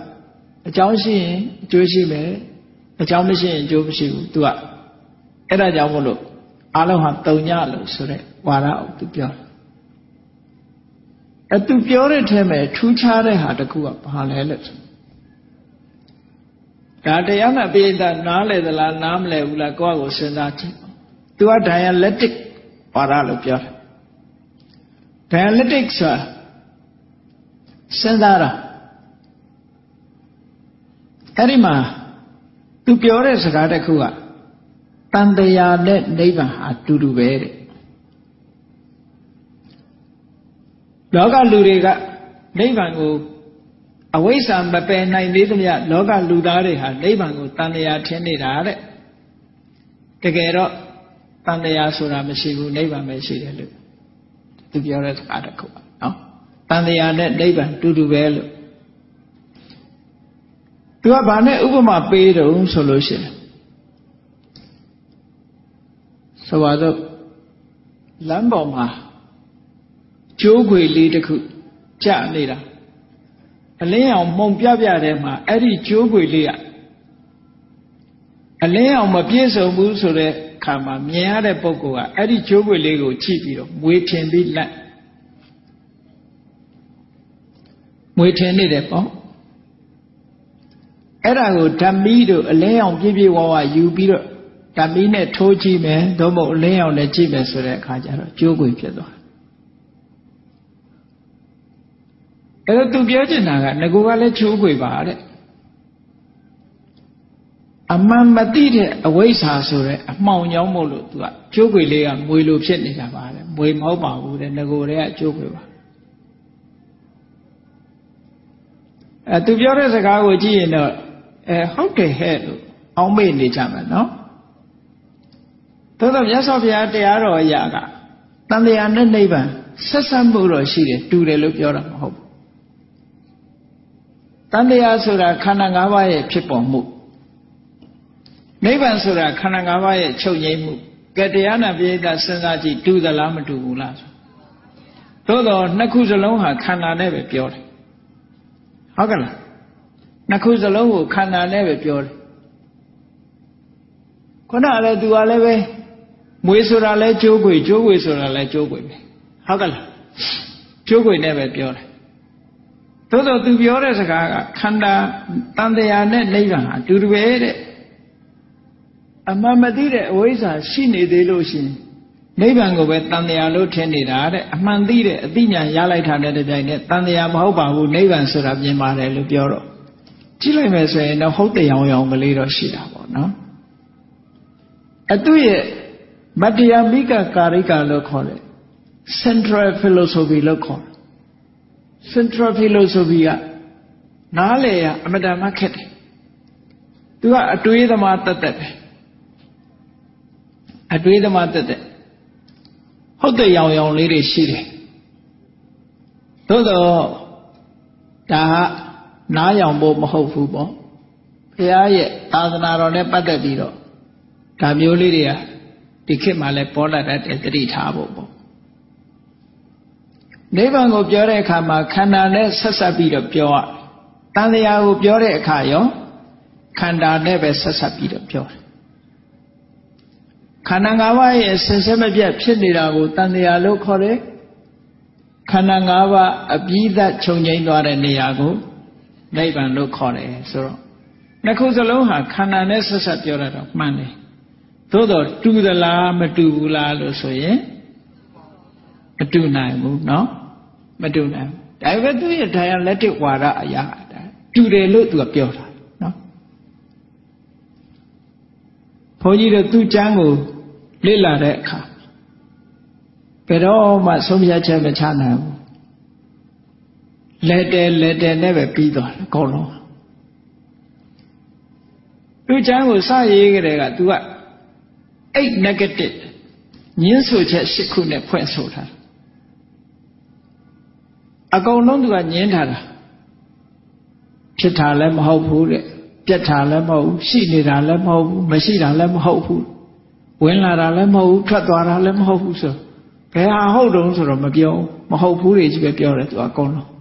အကြောင်းရှိရင်အကျိုးရှိမယ်အကြောင်းမရှိရင်အကျိုးမရှိဘူးသူကအဲ့ဒါကြောင့်မို့လို့အလုံးဟာတုံညလို့ဆိုတဲ့ဝါဒကိုသူပြောတယ်အသူပြောတဲ့ထဲမှာထူးခြားတဲ့ဟာတခုကဘာလဲလို့ဆိုဒါတရားနာပိဋကနားလေသလားနားမလဲဘူးလားကိုယ့်ကိုစဉ်းစားကြည့်သူက dialectic ဝါဒလို့ပြောတယ် dialectic ဆိုတာစဉ်းစားတာ အဲ့ဒီမှာသူပြောတဲ့စကားတစ်ခုကတန်တရားနဲ့နိဗ္ဗာန်ဟာတူတူပဲတဲ့လောကလူတွေကနိဗ္ဗာန်ကိုအဝိဇ္ဇာမပယ်နိုင်သေးသမျှလောကလူသားတွေဟာနိဗ္ဗာန်ကိုတန်တရားထင်နေတာတဲ့တကယ်တော့တန်တရားဆိုတာမရှိဘူးနိဗ္ဗာန်ပဲရှိတယ်လို့သူပြောတဲ့စကားတစ်ခုပါနော်တန်တရားနဲ့နိဗ္ဗာန်တူတူပဲလို့ သူကဘာနဲ့ဥပမာပေးတုံးဆိုလို့ရှိရင်ဆိုပါတော့လမ်းပေါ်မှာကျိုးခွေလေးတစ်ခုကြနေတာအလင်းအောင်မှုံပြပြတဲ့မှာအဲ့ဒီကျိုးခွေလေးကအလင်းအောင်မပြည့်စုံဘူးဆိုတဲ့ခါမှာမြင်ရတဲ့ပုဂ္ဂိုလ်ကအဲ့ဒီကျိုးခွေလေးကိုကြည့်ပြီးတော့မွေထင်ပြီးလက်မွေထင်နေတယ်ပေါ့ အဲ့ဒါကိုဓမ္မီတို့အလင်းအောင်ပြည့်ပြည့်ဝဝယူပြီးတော့ဓမ္မီနဲ့ထိုးကြည့်မယ်သို့မဟုတ်အလင်းအောင်နဲ့ကြည့်မယ်ဆိုတဲ့အခါကျတော့ကျိုးခွေဖြစ်သွားအဲ့တော့သူပြောချင်တာကငကူကလည်းချိုးခွေပါတဲ့အမှန်မသိတဲ့အဝိဇ္ဇာဆိုတဲ့အမှောင်ကြောင်းမို့လို့သူကကျိုးခွေလေးကမွေလိုဖြစ်နေတာပါတဲ့မွေမဟုတ်ပါဘူးတဲ့ငကူတွေကကျိုးခွေပါအဲသူပြောတဲ့စကားကိုကြည့်ရင်တော့ အဲဟုတ်တယ်ဟဲ့လို့အောင်းမေ့နေကြမှာနော်သို့တော့မြတ်စွာဘုရားတရားတော်အရာကတန်တရားနဲ့နိဗ္ဗာန်ဆက်ဆက်မှုတော့ရှိတယ်တူတယ်လို့ပြောတာမဟုတ်ဘူးတန်တရားဆိုတာခန္ဓာ၅ပါးရဲ့ဖြစ်ပေါ်မှုနိဗ္ဗာန်ဆိုတာခန္ဓာ၅ပါးရဲ့ချုပ်ငြိမ်းမှုကဲတရားနာပိဋကစဉ်းစားကြည့်တူသလားမတူဘူးလားသို့တော့နှစ်ခုစလုံးဟာခန္ဓာနဲ့ပဲပြောတယ်ဟုတ်ကဲ့လား နှစ်ခုစလုံးကိုခန္ဓာနဲ့ပဲပြောတယ်ခုနကလည်းသူကလည်းပဲမွေးဆိုတာလဲကျိုးခွေကျိုးခွေဆိုတာလဲကျိုးခွေပဲဟုတ်ကလားကျိုးခွေနဲ့ပဲပြောတယ်သို့တော့သူပြောတဲ့စကားကခန္ဓာတန်တရားနဲ့နိဗ္ဗာန်အတူတူပဲတဲ့အမှန်မသိတဲ့အဝိဇ္ဇာရှိနေသေးလို့ရှိရင်နိဗ္ဗာန်ကိုပဲတန်တရားလို့ထင်နေတာတဲ့အမှန်သိတဲ့အသိဉာဏ်ရလိုက်တာတဲ့တိုင်နဲ့တန်တရားမဟုတ်ပါဘူးနိဗ္ဗာန်ဆိုတာပြင်ပါတယ်လို့ပြောတော့ ကြည့်လိုက်မယ်ဆိုရင်တော့ဟုတ်တရားရောင်ကလေးတော့ရှိတာပေါ့နော်အတူရဲ့မတရားမိကကာရိကလို့ခေါ်တယ် central philosophy လို့ခေါ်တယ် central philosophy ကနားလေရအမတန်မှခက်တယ်သူကအတွေးသမားတတ်တတ်ပဲအတွေးသမားတတ်တတ်ဟုတ်တဲ့ရောင်ရောင်လေးတွေရှိတယ်သို့တော့ဒါက နားရောင်ဖို့မဟုတ်ဘူးပေါ့ဘုရားရဲ့သာသနာတော်နဲ့ပတ်သက်ပြီးတော့ဒါမျိုးလေးတွေကဒီခေတ်မှာလည်းပေါ်လာတတ်တဲ့တတိထားဖို့ပေါ့နိဗ္ဗာန်ကိုပြောတဲ့အခါမှာခန္ဓာနဲ့ဆက်ဆက်ပြီးတော့ပြောရတန်တရားကိုပြောတဲ့အခါရောခန္ဓာနဲ့ပဲဆက်ဆက်ပြီးတော့ပြောတယ်ခန္ဓာ၅ပါးရဲ့ဆင်ဆက်မပြတ်ဖြစ်နေတာကိုတန်တရားလို့ခေါ်တယ်ခန္ဓာ၅ပါးအပြီးသတ်ခြုံငိမ့်သွားတဲ့နေရာကို နိဗ္ဗာန်လို့ခေါ်တယ်ဆိုတော့နှစ်ခုစလုံးဟာခန္ဓာနဲ့ဆက်ဆက်ပြောရတော့မှန်တယ်သို့တော့တူသလားမတူဘူးလားလို့ဆိုရင်မတူနိုင်ဘူးเนาะမတူနိုင်ဘူးဒါပေမဲ့သူရဲ့ dialectic ဝါဒအရာတူတယ်လို့သူကပြောတာเนาะဘုန်းကြီးတို့သူ့ကျမ်းကိုလေ့လာတဲ့အခါဘယ်တော့မှဆုံးဖြတ်ချက်မချနိုင်ဘူး လက်တယ်လက်တယ်နဲ့ပဲပြီးသွားတယ်အကုန်လုံးသူချမ်းကိုစရေးကြတဲ့က तू ကအဲ့ negative ညင်းဆိုချက်၈ခုနဲ့ဖွင့်ဆိုထားအကုန်လုံးသူကညင်းထားတာဖြစ်တာလည်းမဟုတ်ဘူးတဲ့ပြက်တာလည်းမဟုတ်ဘူးရှိနေတာလည်းမဟုတ်ဘူးမရှိတာလည်းမဟုတ်ဘူးဝင်လာတာလည်းမဟုတ်ဘူးထွက်သွားတာလည်းမဟုတ်ဘူးဆိုဘယ်ဟာဟုတ်တုံးဆိုတော့မပြောမဟုတ်ဘူးတွေကြီးပဲပြောတယ်သူအကုန်လုံး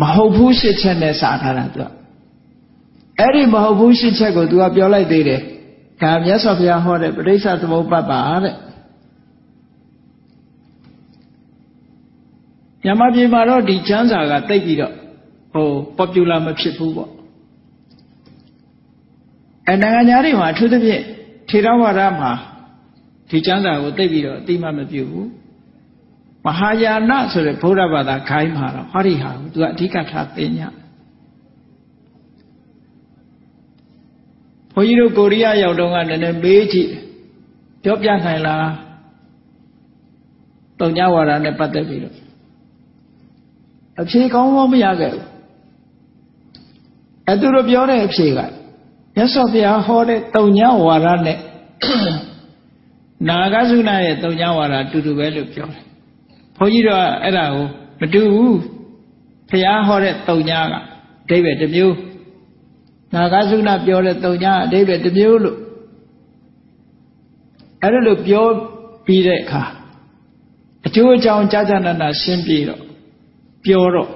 မဟုတ်ဘူးရှစ်ချက်နဲ့စာထားတာ तू အဲ့ဒီမဟုတ်ဘူးရှစ်ချက်ကို तू ကပြောလိုက်သေးတယ်ဒါမြတ်စွာဘုရားဟောတဲ့ပဋိစ္စသမုပ္ပါဒ်ပါတဲ့မြန်မာပြည်မှာတော့ဒီချမ်းစာကတိတ်ပြီးတော့ဟို popular မဖြစ်ဘူးပေါ့အဲနိုင်ငံသားတွေမှာအထူးသဖြင့်ထေရဝါဒမှာဒီချမ်းစာကိုတိတ်ပြီးတော့အတိမမပြုဘူး မဟာယာနဆိုတဲ့ဗုဒ္ဓဘာသာခိုင်းမှာတော့ဟောဒီဟာကိုသူကအဓိကထားသိညာဘုန်းကြီးတို့ကိုရီးယားရောက်တော့ကနည်းနည်းမေးကြည့်ပြောပြနိုင်လားတုံညဝါဒနဲ့ပတ်သက်ပြီးတော့အဖြေကောင်းကောင်းမရခဲ့ဘူးအဲသူတို့ပြောတဲ့အဖြေကမြတ်စွာဘုရားဟောတဲ့တုံညဝါဒနဲ့နာဂသုနာရဲ့တုံညဝါဒအတူတူပဲလို့ပြောတယ် ဘုန်းကြီးတို့ကအဲ့ဒါကိုမတူဘူးဘုရားဟောတဲ့တုံညကအဓိပ္ပာယ်တစ်မျိုးနာဂသုနာပြောတဲ့တုံညအဓိပ္ပာယ်တစ်မျိုးလို့အဲ့ဒါလို့ပြောပြီးတဲ့အခါအကျိုးအကြောင်းကြာကြာနာနာရှင်းပြတော့ပြောတော့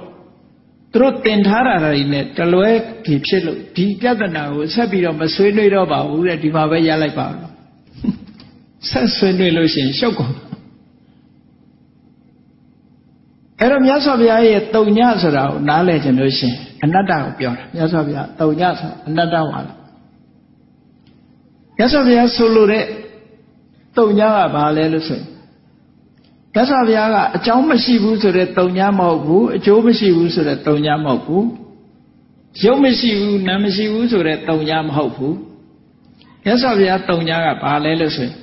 သူတို့တင်ထားတာတွေနဲ့တလွဲကြီးဖြစ်လို့ဒီပြဿနာကိုဆက်ပြီးတော့မဆွေးနွေးတော့ပါဘူးတဲ့ဒီမှာပဲရလိုက်ပါတော့ဆက်ဆွေးနွေးလို့ရှိရင်ရှုပ်ကုန် အဲ့တော့မြတ်စွာဘုရားရဲ့တုံညဆိုတာကိုနားလည်ကြလို့ရှိရင်အနတ္တကိုပြောတာမြတ်စွာဘုရားတုံညဆိုတာအနတ္တဝါဒမြတ်စွာဘုရားဆိုလိုတဲ့တုံညကဘာလဲလို့ဆိုရင်မြတ်စွာဘုရားကအကြောင်းမရှိဘူးဆိုတဲ့တုံညမဟုတ်ဘူးအကျိုးမရှိဘူးဆိုတဲ့တုံညမဟုတ်ဘူးရုပ်မရှိဘူးနာမ်မရှိဘူးဆိုတဲ့တုံညမဟုတ်ဘူးမြတ်စွာဘုရားတုံညကဘာလဲလို့ဆိုရင်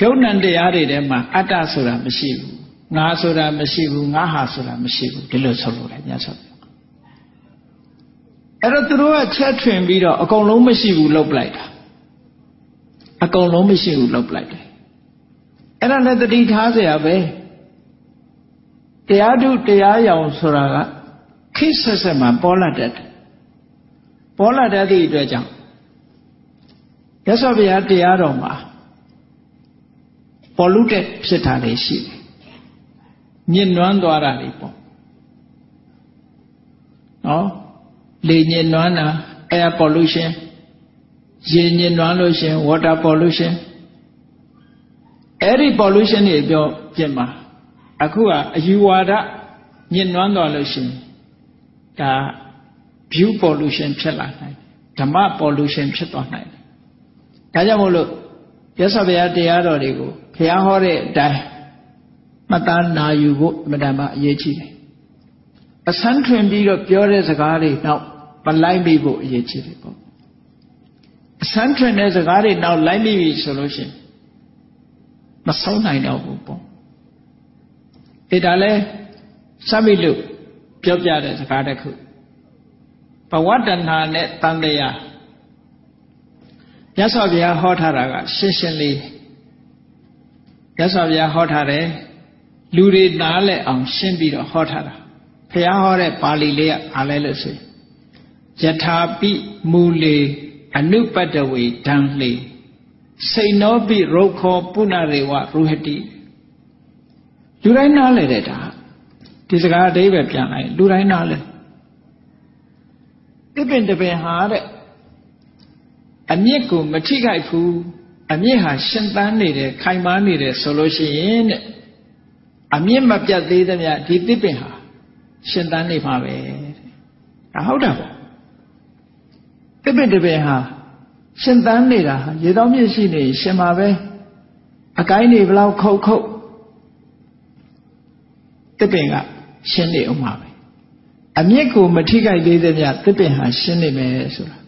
ရုပ်နံတရားတွေထဲမှာအတ္တဆိုတာမရှိဘူး ငါဆိုတာမရှိဘူးငါဟာဆိုတာမရှိဘူးဒီလိုဆိုလိုတယ်မြတ်စွာဘုရားအဲ့တော့သူတို့ကချက်ထွင်ပြီးတော့အကုန်လုံးမရှိဘူးလုပ်ပလိုက်တာအကုန်လုံးမရှိဘူးလုပ်ပလိုက်တယ်အဲ့ဒါလည်းတတိထားเสียပဲတရားထုတရားရောင်ဆိုတာကခိဆက်ဆက်မှာပေါ်လာတတ်တယ်ပေါ်လာတတ်သည့်အတွက်ကြောင့်ရသော်ဘုရားတရားတော်မှာပေါ်လူတဲ့ဖြစ်တာလေးရှိတယ် ် မြင့်နွမ်းသွားတာလေးပေါ့နော်လေညစ်နွမ်းတာ air pollution ရေညစ်နွမ်းလို့ရှင် water pollution အဲ့ဒီ pollution တွေပြောပြင်မှာအခုကအယူဝါဒညစ်နွမ်းသွားလို့ရှင်ဒါ view pollution ဖြစ်လာနိုင်ဓမ္မ pollution ဖြစ်သွားနိုင်တယ်ဒါကြောင့်မို့လို့ရသော်ဘုရားတရားတော်တွေကိုဘုရားဟောတဲ့အတိုင်း မှတ်သားနာယူဖို့အမှန်တမ်းအရေးကြီးတယ်အဆန်းထွင်ပြီးတော့ပြောတဲ့စကားတွေနောက်မလိုက်မိဖို့အရေးကြီးတယ်ပေါ့အဆန်းထွင်တဲ့စကားတွေနောက်လိုက်မိပြီဆိုလို့ရှိရင်မဆုံးနိုင်တော့ဘူးပေါ့အဲဒါလဲစမိလို့ပြောပြတဲ့စကားတစ်ခုဘဝတဏ္ဍာနဲ့တန်တရားမြတ်စွာဘုရားဟောထားတာကရှင်းရှင်းလေးမြတ်စွာဘုရားဟောထားတယ် လူတွေနားလဲအောင်ရှင်းပြီးတော့ဟောထားတာဘုရားဟောတဲ့ပါဠိလေးကအားလဲလို့ဆိုယထာပိမူလေအနုပတ္တဝေဓံလေစိန်နောပိရုခောပုဏ္ဏရေဝရုဟတိလူတိုင်းနားလဲတဲ့ဒါဒီစကားအသေးပဲပြန်လိုက်လူတိုင်းနားလဲတစ်ပင်တစ်ပင်ဟာတဲ့အမြင့်ကိုမထိခိုက်ဘူးအမြင့်ဟာရှင်သန်နေတယ်ခိုင်မာနေတယ်ဆိုလို့ရှိရင်တဲ့ အမြင့်မပြတ်သေးသမျှဒီတစ်ပင်ဟာရှင်သန်နေမှာပဲဒါဟုတ်တာပေါ့တစ်ပင်တစ်ပင်ဟာရှင်သန်နေတာဟာရေတောင်းမြင့်ရှိနေရှင်မှာပဲအကိုင်းနေဘလောက်ခုတ်ခုတ်တစ်ပင်ကရှင်းနေအောင်ပါပဲအမြင့်ကိုမထိခိုက်သေးသမျှတစ်ပင်ဟာရှင်းနေမယ်ဆိုတာ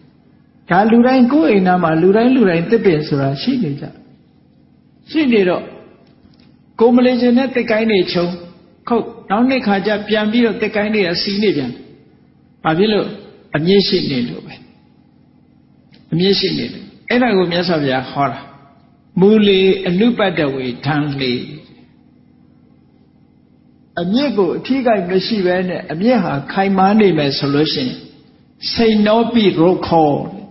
ဒါလူတိုင်းကိုယ်အိမ်သားမှာလူတိုင်းလူတိုင်းတစ်ပင်ဆိုတာရှိနေကြရှိနေတော့ ကိုမလေးခြင်းနဲ့တစ်ကိုင်းနေချုံခုတ်နောက်နှစ်ခါကျပြန်ပြီးတော့တစ်ကိုင်းတွေကစီးနေပြန်ဘာဖြစ်လို့အမြင့်ရှိနေလို့ပဲအမြင့်ရှိနေတယ်အဲ့ဒါကိုမြတ်စွာဘုရားဟောတာမူလေအနုပတ္တဝေဓံလေအမြင့်ကိုအထီးကိုက်မရှိဘဲနဲ့အမြင့်ဟာခိုင်မာနေမယ်ဆိုလို့ရှိရင်စိန်နောပိရုခော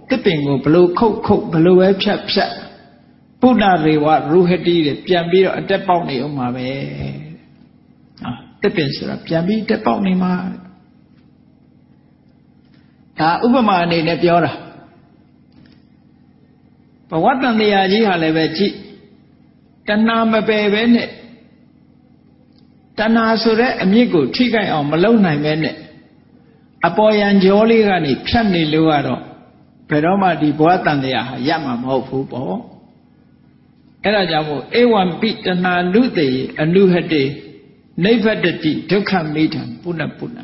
တစ်ပင်ကိုဘလို့ခုတ်ခုတ်ဘလို့ပဲဖြတ်ဖြတ် ပုဏ္ဏရေဝရုဟတိတဲ့ပြန်ပြီးတော့အတက်ပေါက်နေအောင်ပါပဲဟာတစ်ပင်ဆိုတာပြန်ပြီးတက်ပေါက်နေမှာဒါဥပမာအနေနဲ့ပြောတာဘဝတန်တရားကြီးဟာလည်းပဲကြည့်တဏှာမပယ်ပဲနဲ့တဏှာဆိုတဲ့အမြင့်ကိုထိခိုက်အောင်မလုပ်နိုင်ပဲနဲ့အပေါ်ယံကြောလေးကနေဖြတ်နေလို့ကတော့ဘယ်တော့မှဒီဘဝတန်တရားဟာရမှာမဟုတ်ဘူးပေါ့ အဲ့ဒါကြောင့်မို့ဧဝံပိတဏှာနုတေအနုဟတေနိဗ္ဗတတိဒုက္ခမိထံပုဏ္ဏပုဏ္ဏ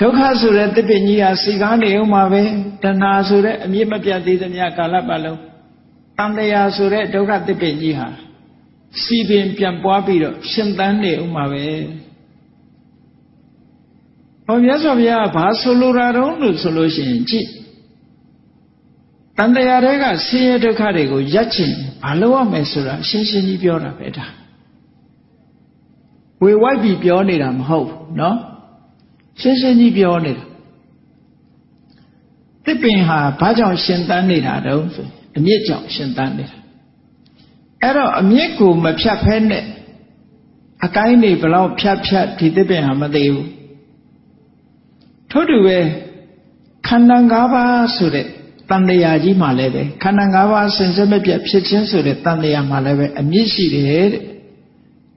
ဒုက္ခဆိုတဲ့တစ်ပင်ကြီးဟာစီကားနေအောင်ပါပဲတဏှာဆိုတဲ့အမြင့်မပြတ်သေးသမျှကာလပတ်လုံးတန်တရားဆိုတဲ့ဒုက္ခတစ်ပင်ကြီးဟာစီပင်ပြန်ပွားပြီးတော့ရှင်သန်နေအောင်ပါပဲဟောမြတ်စွာဘုရားဘာဆိုလိုတာတုံးလို့ဆိုလို့ရှိရင်ကြည့် တန်တရားတွေကဆင်းရဲဒုက္ခတွေကိုရပ်ချင်ဘာလို့ရမယ်ဆိုတာရှင်းရှင်းကြီးပြောတာပဲဒါဝေဝိုက်ပြီးပြောနေတာမဟုတ်ဘူးเนาะရှင်းရှင်းကြီးပြောနေတာတစ်ပင်ဟာဘာကြောင့်ရှင်သန်နေတာတုံးဆိုအမြင့်ကြောင့်ရှင်သန်နေတာအဲ့တော့အမြင့်ကိုမဖြတ်ဖဲနဲ့အကိုင်းနေဘလောက်ဖြတ်ဖြတ်ဒီတစ်ပင်ဟာမသေးဘူးထို့တူပဲခန္ဓာ၅ပါးဆိုတဲ့ တန်တရားကြီးမှလည်းပဲခန္ဓာ၅ပါးဆင်စမပြတ်ဖြစ်ခြင်းဆိုတဲ့တန်တရားမှလည်းပဲအမြင့်ရှိတယ်တဲ့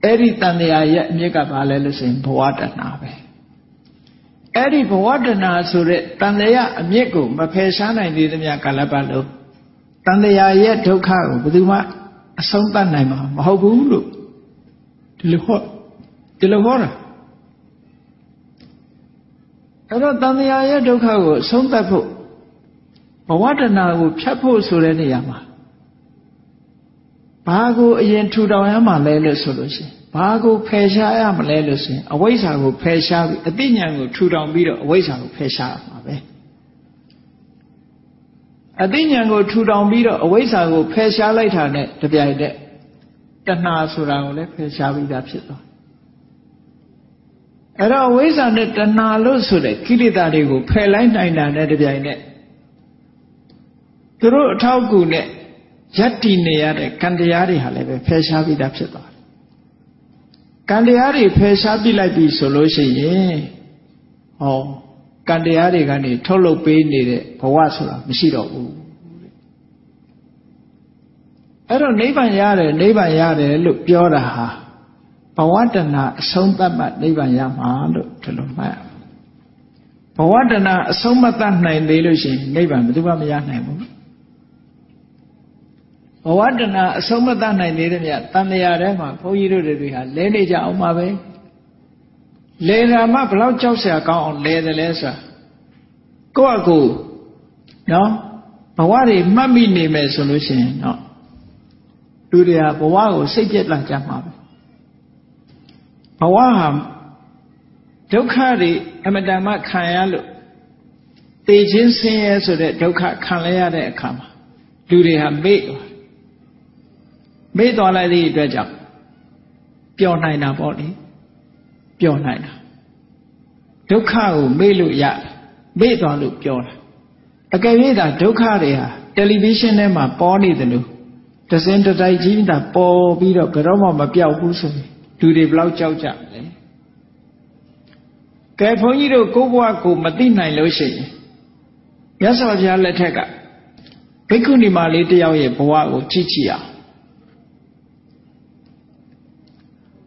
အဲ့ဒီတန်တရားရဲ့အမြင့်ကဘာလဲလို့ဆိုရင်ဘဝတဏှာပဲအဲ့ဒီဘဝတဏှာဆိုတဲ့တန်တရားအမြင့်ကိုမဖယ်ရှားနိုင်သေးသမျှကာလပတ်လုံးတန်တရားရဲ့ဒုက္ခကိုဘယ်သူမှအဆုံးသတ်နိုင်မှာမဟုတ်ဘူးလို့ဒီလိုဟောဒီလိုဟောတာအဲ့တော့တန်တရားရဲ့ဒုက္ခကိုအဆုံးသတ်ဖို့ ဘဝတဏကိုဖြတ်ဖို့ဆိုတဲ့နေရာမှာဘာကိုအရင်ထူထောင်ရမှာလဲလို့ဆိုလို့ရှိရင်ဘာကိုဖယ်ရှားရမလဲလို့ဆိုရင်အဝိဇ္ဇာကိုဖယ်ရှားပြီးအသိဉာဏ်ကိုထူထောင်ပြီးတော့အဝိဇ္ဇာကိုဖယ်ရှားရမှာပဲအသိဉာဏ်ကိုထူထောင်ပြီးတော့အဝိဇ္ဇာကိုဖယ်ရှားလိုက်တာနဲ့တပြိုင်တည်းတဏှာဆိုတာကိုလည်းဖယ်ရှားပြီးသားဖြစ်သွားအဲ့တော့အဝိဇ္ဇာနဲ့တဏှာလို့ဆိုတဲ့ကိလေသာတွေကိုဖယ်လိုက်နိုင်တာနဲ့တပြိုင်တည်း သူတို့အထောက်အကူနဲ့ယက်တည်နေရတဲ့ကံတရားတွေဟာလည်းပဲဖယ်ရှားပြီးသားဖြစ်သွားတယ်။ကံတရားတွေဖယ်ရှားပြလိုက်ပြီဆိုလို့ရှိရင်ဟောကံတရားတွေကနေထုတ်လုပ်ပေးနေတဲ့ဘဝဆိုတာမရှိတော့ဘူးအဲ့တော့နိဗ္ဗာန်ရတယ်နိဗ္ဗာန်ရတယ်လို့ပြောတာဟာဘဝတဏအဆုံးသတ်မှနိဗ္ဗာန်ရမှာလို့ဒီလိုမှတ်ရဘဝတဏအဆုံးမသတ်နိုင်သေးလို့ရှိရင်နိဗ္ဗာန်ဘယ်သူမှမရနိုင်ဘူး ဘဝတဏအဆုံးမသတ်နိုင်သေးတဲ့မြတ်တန်လျာထဲမှာဘုန်းကြီးတို့တွေဟာလဲနေကြအောင်ပါပဲလေရာမဘလောက်ကြောက်စရာကောင်းအောင်လဲတယ်လဲဆိုတာကိုယ့်အကူနော်ဘဝတွေမှတ်မိနေမယ်ဆိုလို့ရှိရင်နော်လူတွေကဘဝကိုစိတ်ပြက်လာကြမှာပဲဘဝဟာဒုက္ခတွေအမတန်မှခံရလို့တေခြင်းဆင်းရဲဆိုတဲ့ဒုက္ခခံလဲရတဲ့အခါမှာလူတွေဟာမေ့သွား မေ့သွားလိုက်သည့်အတွက်ကြောင့်ပျော်နိုင်တာပေါ့လေပျော်နိုင်တာဒုက္ခကိုမေ့လို့ရမေ့သွားလို့ပြောတာအကယ်၍သာဒုက္ခတွေဟာတယ်လီဗီရှင်းထဲမှာပေါ်နေတယ်လို့တစင်တတိုက်ကြီးတာပေါ်ပြီးတော့ဘယ်တော့မှမပြောက်ဘူးဆိုရင်လူတွေဘလောက်ကြောက်ကြလဲကဲဘုန်းကြီးတို့ကိုယ့်ဘဝကိုမသိနိုင်လို့ရှိရင်မြတ်စွာဘုရားလက်ထက်ကဘိက္ခုနီမလေးတယောက်ရဲ့ဘဝကိုကြည့်ကြည့်အောင်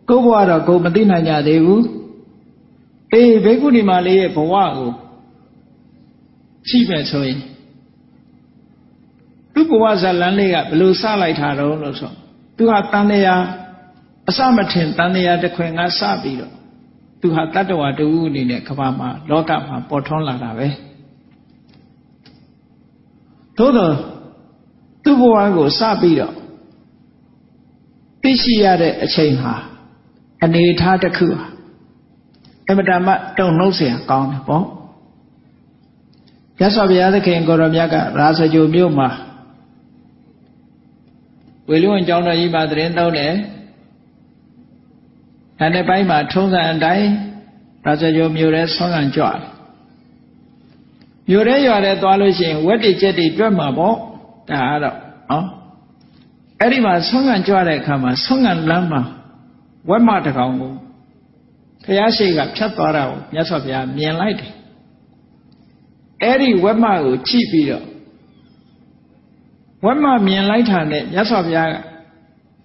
ကိုယ့်ဘဝတော့ကိုယ်မသိနိုင်ကြသေးဘူးအေးဘိက္ခုနီမလေးရဲ့ဘဝကိုကြည့်မယ်ဆိုရင်သူ့ဘဝဇလန်းလေးကဘယ်လိုစလိုက်တာတော့လို့ဆိုသူဟာတန်တရားအစမထင်တန်တရားတစ်ခွင်ကစပြီးတော့သူဟာတတ္တဝါတူအနေနဲ့ကဘာမှာလောကမှာပေါ်ထွန်းလာတာပဲသို့တော့သူ့ဘဝကိုစပြီးတော့သိရှိရတဲ့အချိန်ဟာ အနေထားတစ်ခုဟာအမတမတုံနှုတ်เสียကောင်းတယ်ပေါ့ရသော်ဘုရားသခင်ကိုရောမြတ်ကရာဇဂိုမြို့မှာဝေလူဝင်ကျောင်းတော်ကြီးမှာသတင်းသုံးတယ်။ဒါနဲ့ပိုင်းမှာထုံးစံအတိုင်းရာဇဂိုမြို့ရဲဆွမ်းခံကြွတယ်။မြို့ရဲရွာရဲသွားလို့ရှိရင်ဝက်တိကျက်တိတွက်မှာပေါ့။ဒါကတော့နော်။အဲ့ဒီမှာဆွမ်းခံကြွတဲ့အခါမှာဆွမ်းခံလမ်းမှာ ဝက်မတကောင်ကိုဘုရားရှိခိုးဖြတ်သွားတာကိုမြတ်စွာဘုရားမြင်လိုက်တယ်အဲ့ဒီဝက်မကိုကြည့်ပြီးတော့ဝက်မမြင်လိုက်တာနဲ့မြတ်စွာဘုရားက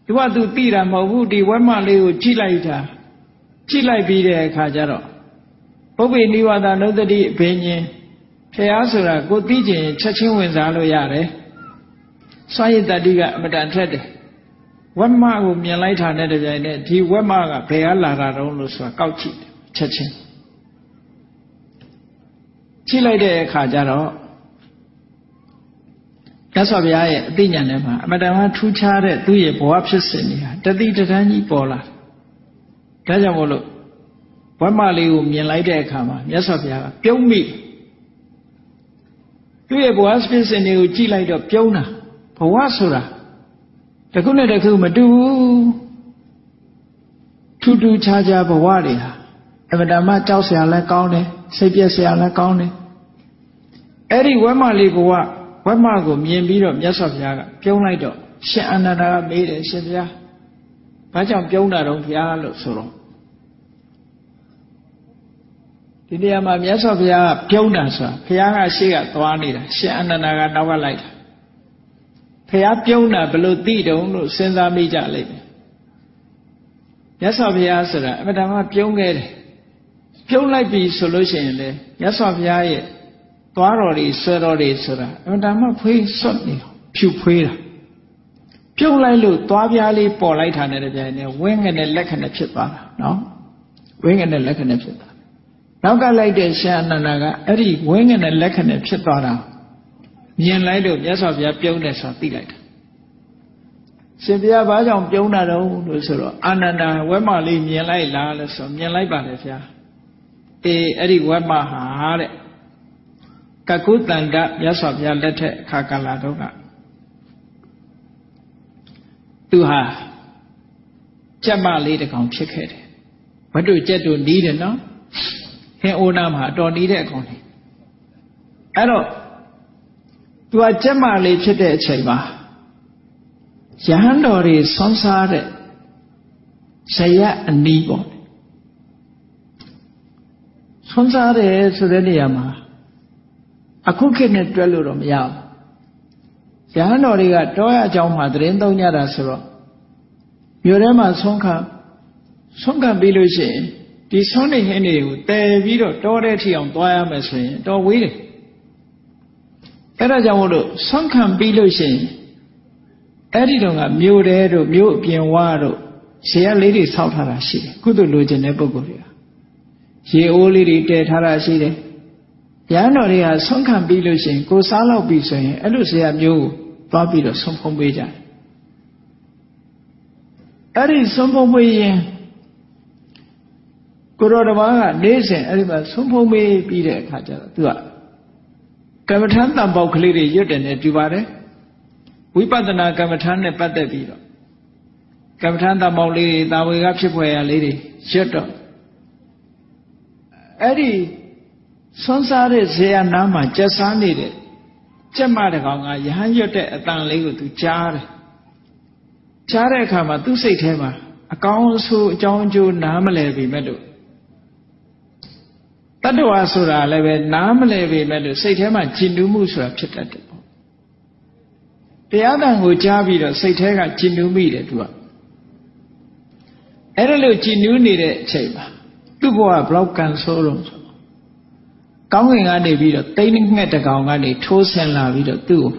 သူကသူသိတာမဟုတ်ဘူးဒီဝက်မလေးကိုကြည့်လိုက်တာကြည့်လိုက်ပြီးတဲ့အခါကျတော့ပုပ္ပေနိဝါဒနုဒတိအဘိညာဉ်ဖះဆိုတာကိုသိကျင်ချက်ချင်းဝင်စားလို့ရတယ်စွမ်းရည်တတိကအမတန်ထက်တယ် ဝက်မကိုမြင်လိုက်တာနဲ့တပြိုင်နက်ဒီဝက်မကဘယ်ကလာတာတုံးလို့ဆိုတာကောက်ကြည့်ချက်ချင်းကြည့်လိုက်တဲ့အခါကျတော့မြတ်စွာဘုရားရဲ့အသိဉာဏ်ထဲမှာအမတန်မှထူးခြားတဲ့သူ့ရဲ့ဘဝဖြစ်စဉ်တွေဟာတတိတန်းကြီးပေါ်လာဒါကြောင့်မို့လို့ဝက်မလေးကိုမြင်လိုက်တဲ့အခါမှာမြတ်စွာဘုရားကပြုံးမိသူ့ရဲ့ဘဝဖြစ်စဉ်တွေကိုကြည့်လိုက်တော့ပြုံးတာဘဝဆိုတာ တခုနဲ့တခုမတူဘူးထူးထူးခြားခြားဘဝတွေဟာအမတန်မှကြောက်စရာလည်းကောင်းတယ်စိတ်ပြည့်စရာလည်းကောင်းတယ်အဲ့ဒီဝက်မလေးဘဝဝက်မကိုမြင်ပြီးတော့မြတ်စွာဘုရားကပြုံးလိုက်တော့ရှင်အနန္ဒာကမေးတယ်ရှင်ဘုရားဘာကြောင့်ပြုံးတာတော့ဘုရားလို့ဆိုတော့ဒီနေရာမှာမြတ်စွာဘုရားကပြုံးတာဆိုတာဘုရားကရှေ့ကသွားနေတာရှင်အနန္ဒာကနောက်ကလိုက်တာ ဘုရားပြုံးတာဘယ်လိုသိတုံးလို့စဉ်းစားမိကြလိမ့်မယ်မြတ်စွာဘုရားဆိုတာအမှန်တမ်းပြုံးခဲ့တယ်ပြုံးလိုက်ပြီဆိုလို့ရှိရင်လေမြတ်စွာဘုရားရဲ့သွားတော်တွေဆွဲတော်တွေဆိုတာအမှန်တမ်းဖွေးစွတ်နေဖြူဖွေးတာပြုံးလိုက်လို့သွားပြားလေးပေါ်လိုက်တာနဲ့တပြိုင်နက်ဝင်းငနဲ့လက်ခနဲ့ဖြစ်သွားတာနော်ဝင်းငနဲ့လက်ခနဲ့ဖြစ်သွားနောက်ကလိုက်တဲ့ရှင်အနန္ဒာကအဲ့ဒီဝင်းငနဲ့လက်ခနဲ့ဖြစ်သွားတာ မြင်လိုက်လို့မြတ်စွာဘုရားပြုံးတယ်ဆိုတာသိလိုက်တာရှင်ဘုရားဘာကြောင့်ပြုံးတာတော့လို့ဆိုတော့အာနန္ဒာဝဲမလေးမြင်လိုက်လားလို့ဆိုမြင်လိုက်ပါလေဗျာအေးအဲ့ဒီဝက်မဟာတဲ့ကကုတန္တမြတ်စွာဘုရားလက်ထက်အခါကာလတော့ကသူဟာကြက်မလေးတကောင်ဖြစ်ခဲ့တယ်ဝတ္တုကြက်တို့နီးတယ်နော်ဟင်အိုနာမှာအတော်နီးတဲ့အကောင်လေးအဲ့တော့ သူကကြက်မလေးဖြစ်တဲ့အချိန်မှာရဟန်းတော်တွေဆွမ်းစားတဲ့ဇယအနီးပေါ့ဆွမ်းစားတယ်ဆိုတဲ့နေရာမှာအခုခေတ်နဲ့တွဲလို့တော့မရဘူးရဟန်းတော်တွေကတောရအကြောင်းမှာသတင်းသုံးကြတာဆိုတော့မြို့ထဲမှာဆုံးခံဆုံးခံပြီးလို့ရှိရင်ဒီဆုံးနေဟင်းတွေကိုတည်ပြီးတော့တောတဲ့ထီအောင်သွားရမယ်ဆိုရင်တော်ဝေးတယ် အဲ့ဒါကြောင့်မို့လို့ဆုံးခံပြီးလို့ရှိရင်အဲ့ဒီတော့ကမြို့တဲတို့မြို့အပြင်ဝါတို့ဇေယလေးတွေဆောက်ထားတာရှိတယ်ကုသိုလ်လိုချင်တဲ့ပုဂ္ဂိုလ်တွေကရေအိုးလေးတွေတည်ထားတာရှိတယ်ရဟန်းတော်တွေကဆုံးခံပြီးလို့ရှိရင်ကိုစားလောက်ပြီဆိုရင်အဲ့လိုဇေယမျိုးကိုသွားပြီးတော့ဆုံးဖုံးပေးကြတယ်အဲ့ဒီဆုံးဖုံးပေးရင်ကိုတော်တစ်ပါးကနေစဉ်အဲ့ဒီမှာဆုံးဖုံးပေးပြီးတဲ့အခါကျတော့သူက ကမ္မထမ်းတံပေါက်ကလေးတွေရွတ်တယ်နဲ့ပြပါတယ်ဝိပဿနာကမ္မထမ်းနဲ့ပတ်သက်ပြီးတော့ကမ္မထမ်းတံပေါက်လေးတွေတာဝေကဖြစ်ဖွယ်ရာလေးတွေရွတ်တော့အဲ့ဒီဆွမ်းစားတဲ့ဇေယနာမှာကြက်စားနေတဲ့ကြက်မတကောင်ကယဟန်ရွတ်တဲ့အတန်လေးကိုသူကြားတယ်ကြားတဲ့အခါမှာသူ့စိတ်ထဲမှာအကောင်းဆိုးအကြောင်းအကျိုးနားမလည်ပြီမဲ့လို့ တတ္တဝါဆိုတာလည်းပဲနားမလည်ပြီမဲ့လို့စိတ်ထဲမှာကျင်တူးမှုဆိုတာဖြစ်တတ်တယ်ပေါ့တရားတန်ကိုကြားပြီးတော့စိတ်ထဲကကျင်တူးမိတယ်သူကအဲ့ဒါလို့ကျင်တူးနေတဲ့အချိန်မှာသူ့ဘဝဘလောက်ကန်ဆိုးလို့ဆိုကောင်းကင်ကနေပြီးတော့တိတ်ငှက်တကောင်ကနေထိုးဆင်လာပြီးတော့သူ့ကို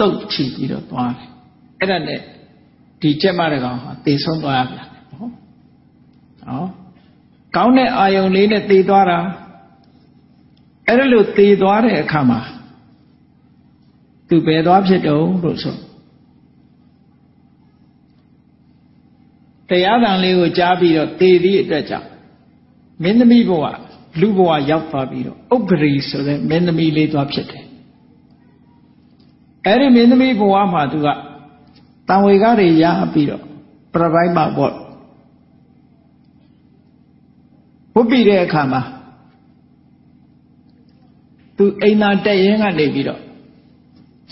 တုတ်ချီပြီးတော့သွားတယ်အဲ့ဒါနဲ့ဒီကျက်မတကောင်ဟာသေဆုံးသွားရပြန်တယ်နော်နော် ကောင်းတဲ့အာယုံလေးနဲ့သေသွားတာအဲ့ဒါလို့သေသွားတဲ့အခါမှာသူဘယ်သွားဖြစ်တုံးလို့ဆိုတရားတန်လေးကိုကြားပြီးတော့သေသည့်အတွက်ကြောင့်မင်းသမီးဘဝလူဘဝရောက်သွားပြီးတော့ဥပ္ပရိဆိုတဲ့မင်းသမီးလေးသွားဖြစ်တယ်အဲ့ဒီမင်းသမီးဘဝမှာသူကတံဝေကတွေရပြီးတော့ပြပိုင်းမှာပေါ့ ဝတ်ပြီးတဲ့အခါမှာသူအိမ်သာတက်ရင်ကနေပြီးတော့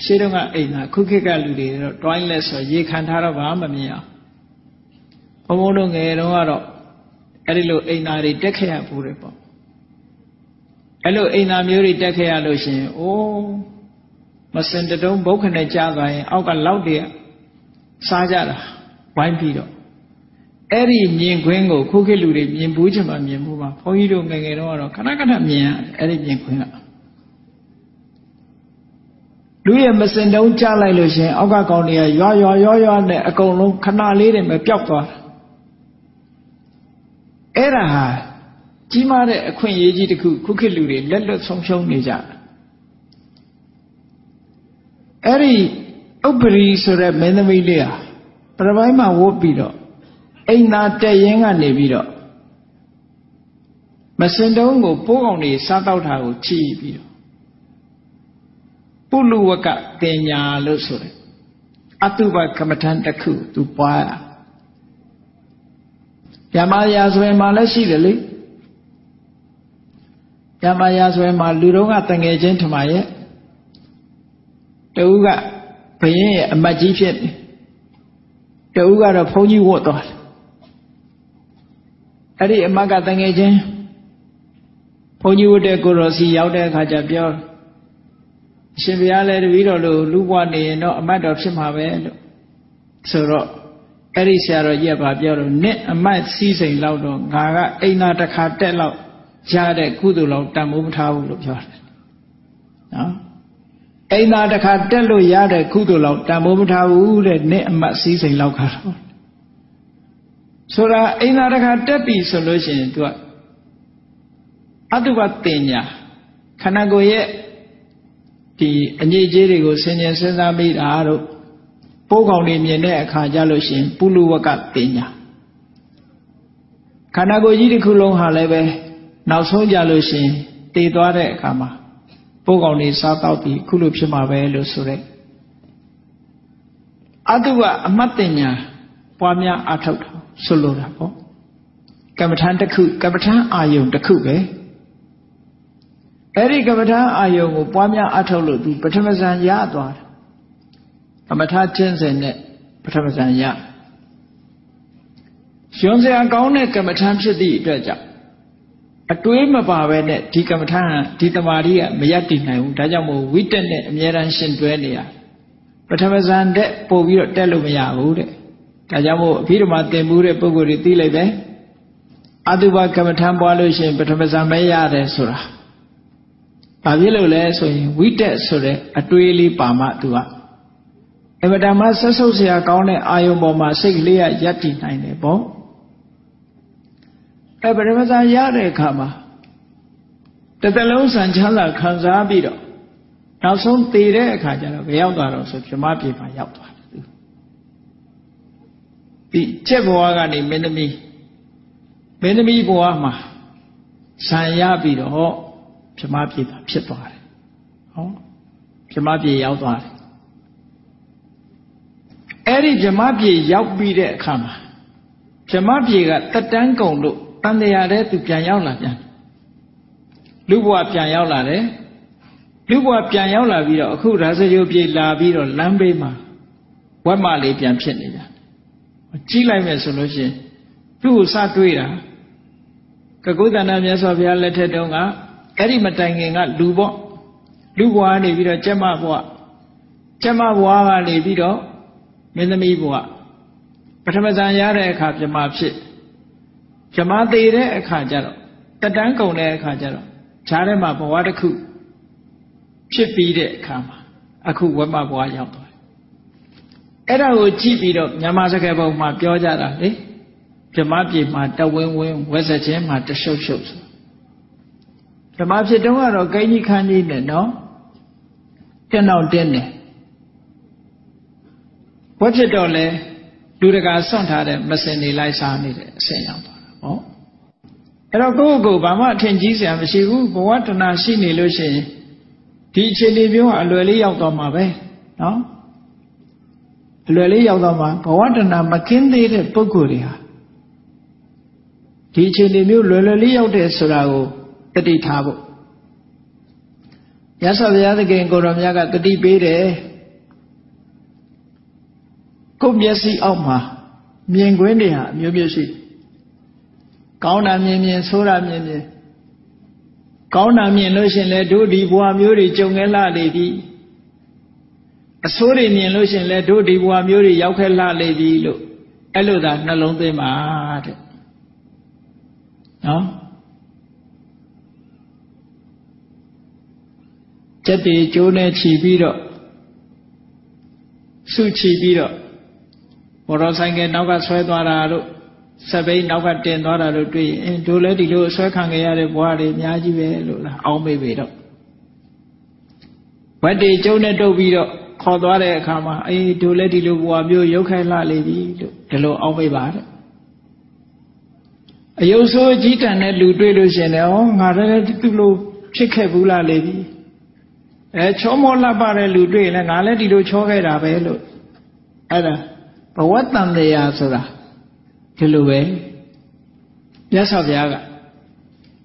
ရှေးတုန်းကအိမ်သာခုခေတ်ကလူတွေတော့ toilet ဆိုရေခံထားတော့ဘာမှမမြင်အောင်ဘုံဘုံတို့ငယ်တုန်းကတော့အဲ့ဒီလိုအိမ်သာတွေတက်ခဲ့ရဘူးတယ်ပေါ့အဲ့လိုအိမ်သာမျိုးတွေတက်ခဲ့ရလို့ရှိရင်အိုးမစင်တုံးဘုတ်ခနဲ့ကြားသွားရင် အောက်ကလောက်တည်းစားကြတာဝိုင်းပြီးတော့ အဲ့ဒီမြင်ခွင်းကိုခုခေတ်လူတွေမြင်ဘူးချင်မှမြင်ဘူးပါဘုန်းကြီးတို့ငယ်ငယ်တော့ကတော့ခဏခဏမြင်ရအဲ့ဒီမြင်ခွင်းကလူရဲ့မစင်တုံးကြားလိုက်လို့ရှင်အောက်ကကောင်တွေကရွာရွာရွာရွာနဲ့အကုန်လုံးခဏလေးတွေပဲပျောက်သွားတာအဲ့ဒါဟာကြီးမားတဲ့အခွင့်အရေးကြီးတစ်ခုခုခေတ်လူတွေလက်လွတ်ဆုံးရှုံးနေကြအဲ့ဒီဥပ္ပရိဆိုတဲ့မင်းသမီးလေးဟာပြပိုင်းမှာဝတ်ပြီးတော့ အိမ်သာတက်ရင်ကနေပြီးတော့မစင်တုံးကိုပိုးကောင်တွေစားတော့တာကိုချီးပြီးတော့ပုလူဝကတင်ညာလို့ဆိုတယ်အတုပကမ္မထန်တစ်ခုသူပွားရမြမရာဆိုရင်မှလည်းရှိတယ်လေရမရာဆိုရင်မှလူတော်ကတငယ်ချင်းထမရဲ့တူကဘယင်းရဲ့အမတ်ကြီးဖြစ်တယ်တူကတော့ဘုန်းကြီးဝတ်သွားတယ် အဲ့ဒီအမတ်ကတငယ်ချင်းဘုန်းကြီးဝတ်တဲ့ကိုရောစီရောက်တဲ့အခါကျပြောအရှင်ဘုရားလည်းတပည့်တော်လို့လူဘွားနေရင်တော့အမတ်တော်ဖြစ်မှာပဲလို့ဆိုတော့အဲ့ဒီဆရာတော်ကြီးကပြောတော့နင့်အမတ်စည်းစိမ်လောက်တော့ငါကအိမ်သာတစ်ခါတက်လောက်ရတဲ့ကုသိုလ်လောက်တန်ဖိုးမထားဘူးလို့ပြောတယ်နော်အိမ်သာတစ်ခါတက်လို့ရတဲ့ကုသိုလ်လောက်တန်ဖိုးမထားဘူးတဲ့နေ့အမတ်စည်းစိမ်လောက်ခါတော့ ဆိုတာအိမ်သာတစ်ခါတက်ပြီဆိုလို့ရှိရင် तू ကအတုပတင်ညာခန္ဓာကိုယ်ရဲ့ဒီအငြိကြေးတွေကိုဆင်ញင်စဉ်းစားမိတာတို့ပိုးကောင်တွေမြင်တဲ့အခါကျလို့ရှိရင်ပုလူဝကတင်ညာခန္ဓာကိုယ်ကြီးတစ်ခုလုံးဟာလည်းပဲနောက်ဆုံးကြလို့ရှိရင်တည်သွားတဲ့အခါမှာပိုးကောင်တွေစားတော့ပြီးခုလိုဖြစ်မှာပဲလို့ဆိုတဲ့အတုကအမတ်တင်ညာပွားများအထောက် ဆိုလိုတာပေါ့ကမ္မထန်တစ်ခုကမ္မထန်အာယုံတစ်ခုပဲအဲ့ဒီကမ္မထန်အာယုံကိုပွားများအထောက်လို့သူပထမဇန်ရသွားတယ်ကမ္မထချင်းစင်နဲ့ပထမဇန်ရရွှန်စရာကောင်းတဲ့ကမ္မထန်ဖြစ်သည့်အတွက်ကြောင့်အအတွေးမပါပဲနဲ့ဒီကမ္မထာဒီတမာရီကမရတည်နိုင်ဘူးဒါကြောင့်မို့ဝိတက်နဲ့အမြဲတမ်းရှင်တွဲနေရပထမဇန်တဲ့ပို့ပြီးတော့တက်လို့မရဘူးတဲ့ ဒါကြောင့်မို့အဘိဓမ္မာသင်မှုတဲ့ပုဂ္ဂိုလ်တွေသိလိုက်ပဲအတုပကမ္မထာပွားလို့ရှိရင်ပထမဇန်ပဲရတယ်ဆိုတာဘာဖြစ်လို့လဲဆိုရင်ဝိတက်ဆိုတဲ့အတွေးလေးပါမှသူကအမတမဆက်ဆုပ်เสียကောင်းတဲ့အာယုံပေါ်မှာစိတ်ကလေးကယက်တည်နိုင်တယ်ပေါ့အဲပရမဇာရတဲ့အခါမှာတစ်သလုံးဆန်ချမ်းသာခံစားပြီးတော့နောက်ဆုံးတည်တဲ့အခါကျတော့ဘယ်ရောက်သွားတော့ဆိုပြမပြေမှာရောက်သွားတယ် ဒီချက်ဘဝကနေမင်းသမီးမင်းသမီးဘဝမှာဆံရပြီးတော့ပြမပြေတာဖြစ်သွားတယ်ဟောပြမပြေရောက်သွားတယ်အဲ့ဒီဗြဟ္မပြေရောက်ပြီးတဲ့အခါမှာဗြဟ္မပြေကတက်တန်းကုံလို့တန်တရားတဲ့သူပြန်ရောက်လာပြန်လူဘဝပြန်ရောက်လာတယ်လူဘဝပြန်ရောက်လာပြီးတော့အခုရာဇဂိုပြေလာပြီးတော့လမ်းဘေးမှာဝက်မလေးပြန်ဖြစ်နေ ကြကြီးလိုက်မယ်ဆိုလို့ရှိရင်သူ့ကိုစတွေးတာကကုသနာမြတ်စွာဘုရားလက်ထက်တုန်းကအဲ့ဒီမတိုင်ခင်ကလူပေါ့လူဘဝနေပြီးတော့ကျမဘဝကျမဘဝကနေပြီးတော့မင်းသမီးဘဝပထမဇန်ရတဲ့အခါပြမဖြစ်ပြမသေးတဲ့အခါကျတော့တတန်းကုန်တဲ့အခါကျတော့ဈာထဲမှာဘဝတစ်ခုဖြစ်ပြီးတဲ့အခါမှာအခုဝမဘဝရောက်သွားတယ် အဲ့ဒါကိုကြည့်ပြီးတော့မြန်မာစကားပုံမှာပြောကြတာလေပြမပြေမှာတဝင်းဝင်းဝက်စချင်းမှာတရှုပ်ရှုပ်ဆိုဓမ္မဖြစ်တုန်းကတော့ကိန်းကြီးခန်းကြီးနဲ့နော်တက်နောက်တင်းတယ်ဝက်ဖြစ်တော့လဲလူတကာစွန့်ထားတဲ့မစင်နေလိုက်စားနေတဲ့အဆင့်ရောက်သွားတာဟောအဲ့တော့ကိုယ့်ကိုယ်ဘာမှအထင်ကြီးစရာမရှိဘူးဘဝတဏရှိနေလို့ရှိရင်ဒီအခြေအနေမျိုးကအလွယ်လေးရောက်သွားမှာပဲနော် အလွယ်လေးရောက်သွားမှာဘဝတဏမကင်းသေးတဲ့ပုဂ္ဂိုလ်တွေဟာဒီအခြေအနေမျိုးလွယ်လွယ်လေးရောက်တဲ့ဆိုတာကိုတတိထားဖို့ရသော်ဘုရားသခင်ကိုတော်မြတ်ကတတိပေးတယ်ကိုယ်မျက်စိအောက်မှာမြင်ကွင်းတွေဟာအမျိုးမျိုးရှိကောင်းတာမြင်မြင်ဆိုးတာမြင်မြင်ကောင်းတာမြင်လို့ရှင်လဲတို့ဒီဘဝမျိုးတွေကြုံခဲ့လာလေပြီ အဆိုးတွေမြင်လို့ရှင်လဲတို့ဒီဘဝမျိုးတွေရောက်ခဲ့လာလေပြီလို့အဲ့လိုသာနှလုံးသွင်းပါတဲ့နော်စက်တွေကျိုးနေချီပြီးတော့စုချီပြီးတော့မော်တော်ဆိုင်ကနောက်ကဆွဲသွားတာတို့စပိန်နောက်ကတင်သွားတာတို့တွေ့ရင်တို့လည်းဒီလိုဆွဲခံခဲ့ရတဲ့ဘဝတွေအများကြီးပဲလို့လားအောင်းမေ့ပေတော့ဝတ်တွေကျုံနဲ့တုပ်ပြီးတော့ ခေါ်သွားတဲ့အခါမှာအေးတို့လည်းဒီလိုဘဝမျိုးရုပ်ခိုင်းလာလေပြီလို့ဒီလိုအောင်းမေ့ပါတဲ့အယုတ်ဆိုးကြီးတန်တဲ့လူတွေ့လို့ရှင်တယ်ဩငါလည်းသူ့လိုဖြစ်ခဲ့ဘူးလားလေပြီအဲချောမောလှပတဲ့လူတွေ့ရင်လည်းငါလည်းဒီလိုချောခဲ့တာပဲလို့အဲ့ဒါဘဝတန်တရားဆိုတာဒီလိုပဲမြတ်စွာဘုရားက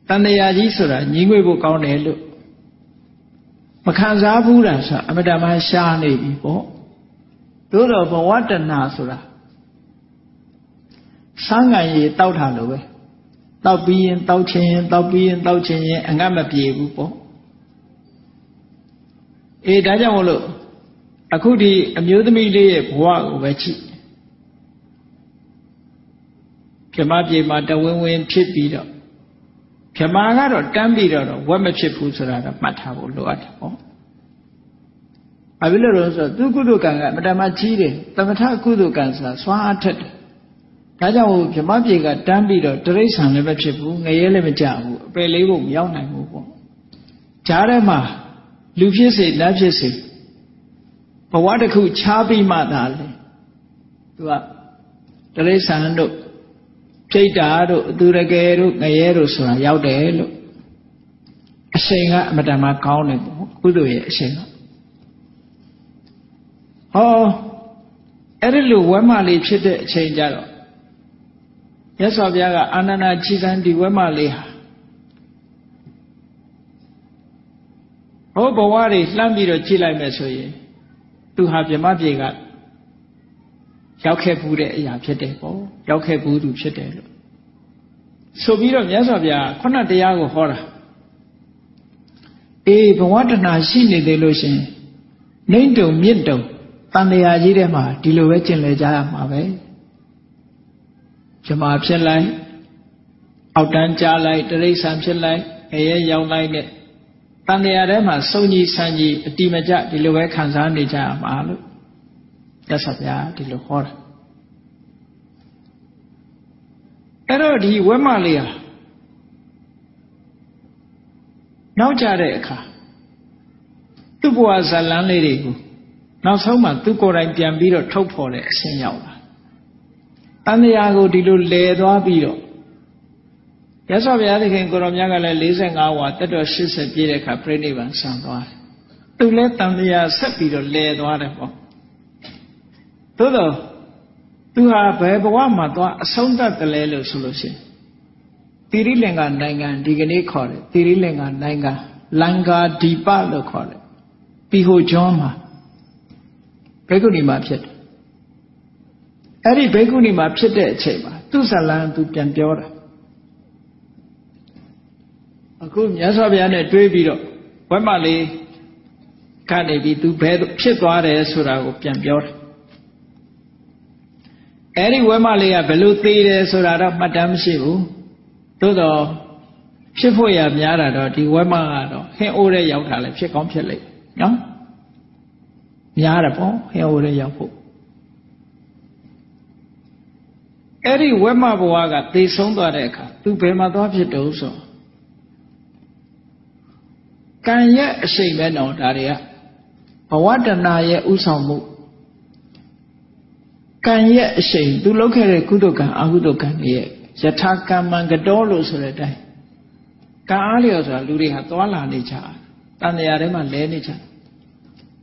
တန်တရားကြီးဆိုတာညီငွေဖို့ကောင်းတယ်လို့ မခံစားဘူးလားဆိုတာအမတမရှားနေပြီပေါ့သို့တော့ဘဝတဏဆိုတာစမ်းငံရီတောက်ထားလို့ပဲတောက်ပြီးရင်တောက်ချင်းရင်တောက်ပြီးရင်တောက်ချင်းရင်အငတ်မပြေဘူးပေါ့အေးဒါကြောင့်မလို့အခုဒီအမျိုးသမီးလေးရဲ့ဘဝကိုပဲကြည့်ဗြမပြေမှာတဝင်းဝင်းဖြစ်ပြီးတော့ ဗြမာကတော့တန်းပြီးတော့ဝက်မဖြစ်ဘူးဆိုတာတော့မှတ်ထားဖို့လိုအပ်တယ်ပေါ့။ဘာဖြစ်လို့လဲဆိုတော့သူကုသကံကအမတမကြီးတယ်သမထကုသကံဆိုတာစွမ်းအားထက်တယ်။ဒါကြောင့်ဗြမပြေကတန်းပြီးတော့တရိษံလည်းမဖြစ်ဘူးငရဲလည်းမကြဘူးအပယ်လေးဖို့မရောက်နိုင်ဘူးပေါ့။ဂျားထဲမှာလူဖြစ်စေနတ်ဖြစ်စေဘဝတစ်ခုခြားပြီးမှသာလေသူကတရိษံတို့ ပြိတ္တာတို့အသူရကယ်တို့ငရဲတို့ဆိုတာရောက်တယ်လို့အရှိန်ကအမတန်မှကောင်းတယ်ပေါ့ကုသိုလ်ရဲ့အရှိန်ကဟောအဲ့ဒီလိုဝဲမလေးဖြစ်တဲ့အချိန်ကြတော့မြတ်စွာဘုရားကအာနန္ဒာခြိကံဒီဝဲမလေးဟာဟောဘဝတွေလှမ်းပြီးတော့ကြည့်လိုက်မယ်ဆိုရင်သူဟာဗြဟ္မပြေက ရောက်ခဲ့ဘူးတဲ့အရာဖြစ်တယ်ပေါ့ရောက်ခဲ့ဘူးသူဖြစ်တယ်လို့ဆိုပြီးတော့မြတ်စွာဘုရားခုနတရားကိုဟောတာအေးဘဝတဏရှိနေသေးလို့ရှင်နှိမ့်တုံမြင့်တုံတန်တရားကြီးထဲမှာဒီလိုပဲကျင့်လဲကြရမှာပဲဇမာဖြစ်လိုက်အောက်တန်းကြားလိုက်တရိษံဖြစ်လိုက်အရဲရောက်လိုက်နဲ့တန်တရားထဲမှာစုံကြီးဆန်းကြီးအတိမကျဒီလိုပဲခံစားနေကြရမှာလို့ ရသဗျာဒီလိုဟောတာအဲ့တော့ဒီဝဲမလေးဟာနောက်ကြတဲ့အခါသူ့ဘဝဇလန်းလေးတွေကိုနောက်ဆုံးမှသူကိုယ်တိုင်ပြန်ပြီးတော့ထုတ်ဖော်တဲ့အဆင့်ရောက်လာတန်တရားကိုဒီလိုလဲသွားပြီးတော့ရသော်ဘုရားသခင်ကိုရောမြတ်ကလည်း45ဝါတက်တော်80ပြည့်တဲ့အခါပြိဋိဘံဆံသွားတယ်သူလည်းတန်တရားဆက်ပြီးတော့လဲသွားတယ်ပေါ့ သို့တော့သူဟာဘယ်ဘဝမှာသွားအဆုံးသတ်တယ်လဲလို့ဆိုလို့ရှိရင်တိရိလင်္ကာနိုင်ငံဒီကနေ့ခေါ်တယ်တိရိလင်္ကာနိုင်ငံလန်ကာဒီပလို့ခေါ်တယ်ပြီးဟိုကျွန်းမှာဘိက္ခုနီမှာဖြစ်တယ်အဲ့ဒီဘိက္ခုနီမှာဖြစ်တဲ့အချိန်မှာသူဇလံသူပြန်ပြောတာအခုမြတ်စွာဘုရားနဲ့တွေးပြီးတော့ဝက်မလေးကနေပြီးသူဘယ်ဖြစ်သွားတယ်ဆိုတာကိုပြန်ပြောတယ် အဲ့ဒီဝဲမလေးကဘယ်လိုသေးတယ်ဆိုတာတော့မှတ်တမ်းမရှိဘူးသို့တော့ဖြစ်ဖို့ရများတာတော့ဒီဝဲမကတော့ဟင်းအိုးတဲ့ရောက်တာလည်းဖြစ်ကောင်းဖြစ်လိမ့်နော်များတယ်ပေါ့ဟင်းအိုးတဲ့ရောက်ဖို့အဲ့ဒီဝဲမဘဝကသေဆုံးသွားတဲ့အခါသူဘယ်မှာသွားဖြစ်တုံးဆိုကံရဲ့အရှိန်ပဲတော့ဒါတွေကဘဝတဏရဲ့ဥဆောင်မှု ကံရဲ့အရှိန်သူလုပ်ခဲ့တဲ့ကုသိုလ်ကံအကုသိုလ်ကံတွေရဲ့ယထာကမ္မံကတော်လို့ဆိုတဲ့အတိုင်းကံအားလျော်ဆိုတာလူတွေဟာသွားလာနေကြတန်တရားထဲမှာလဲနေကြ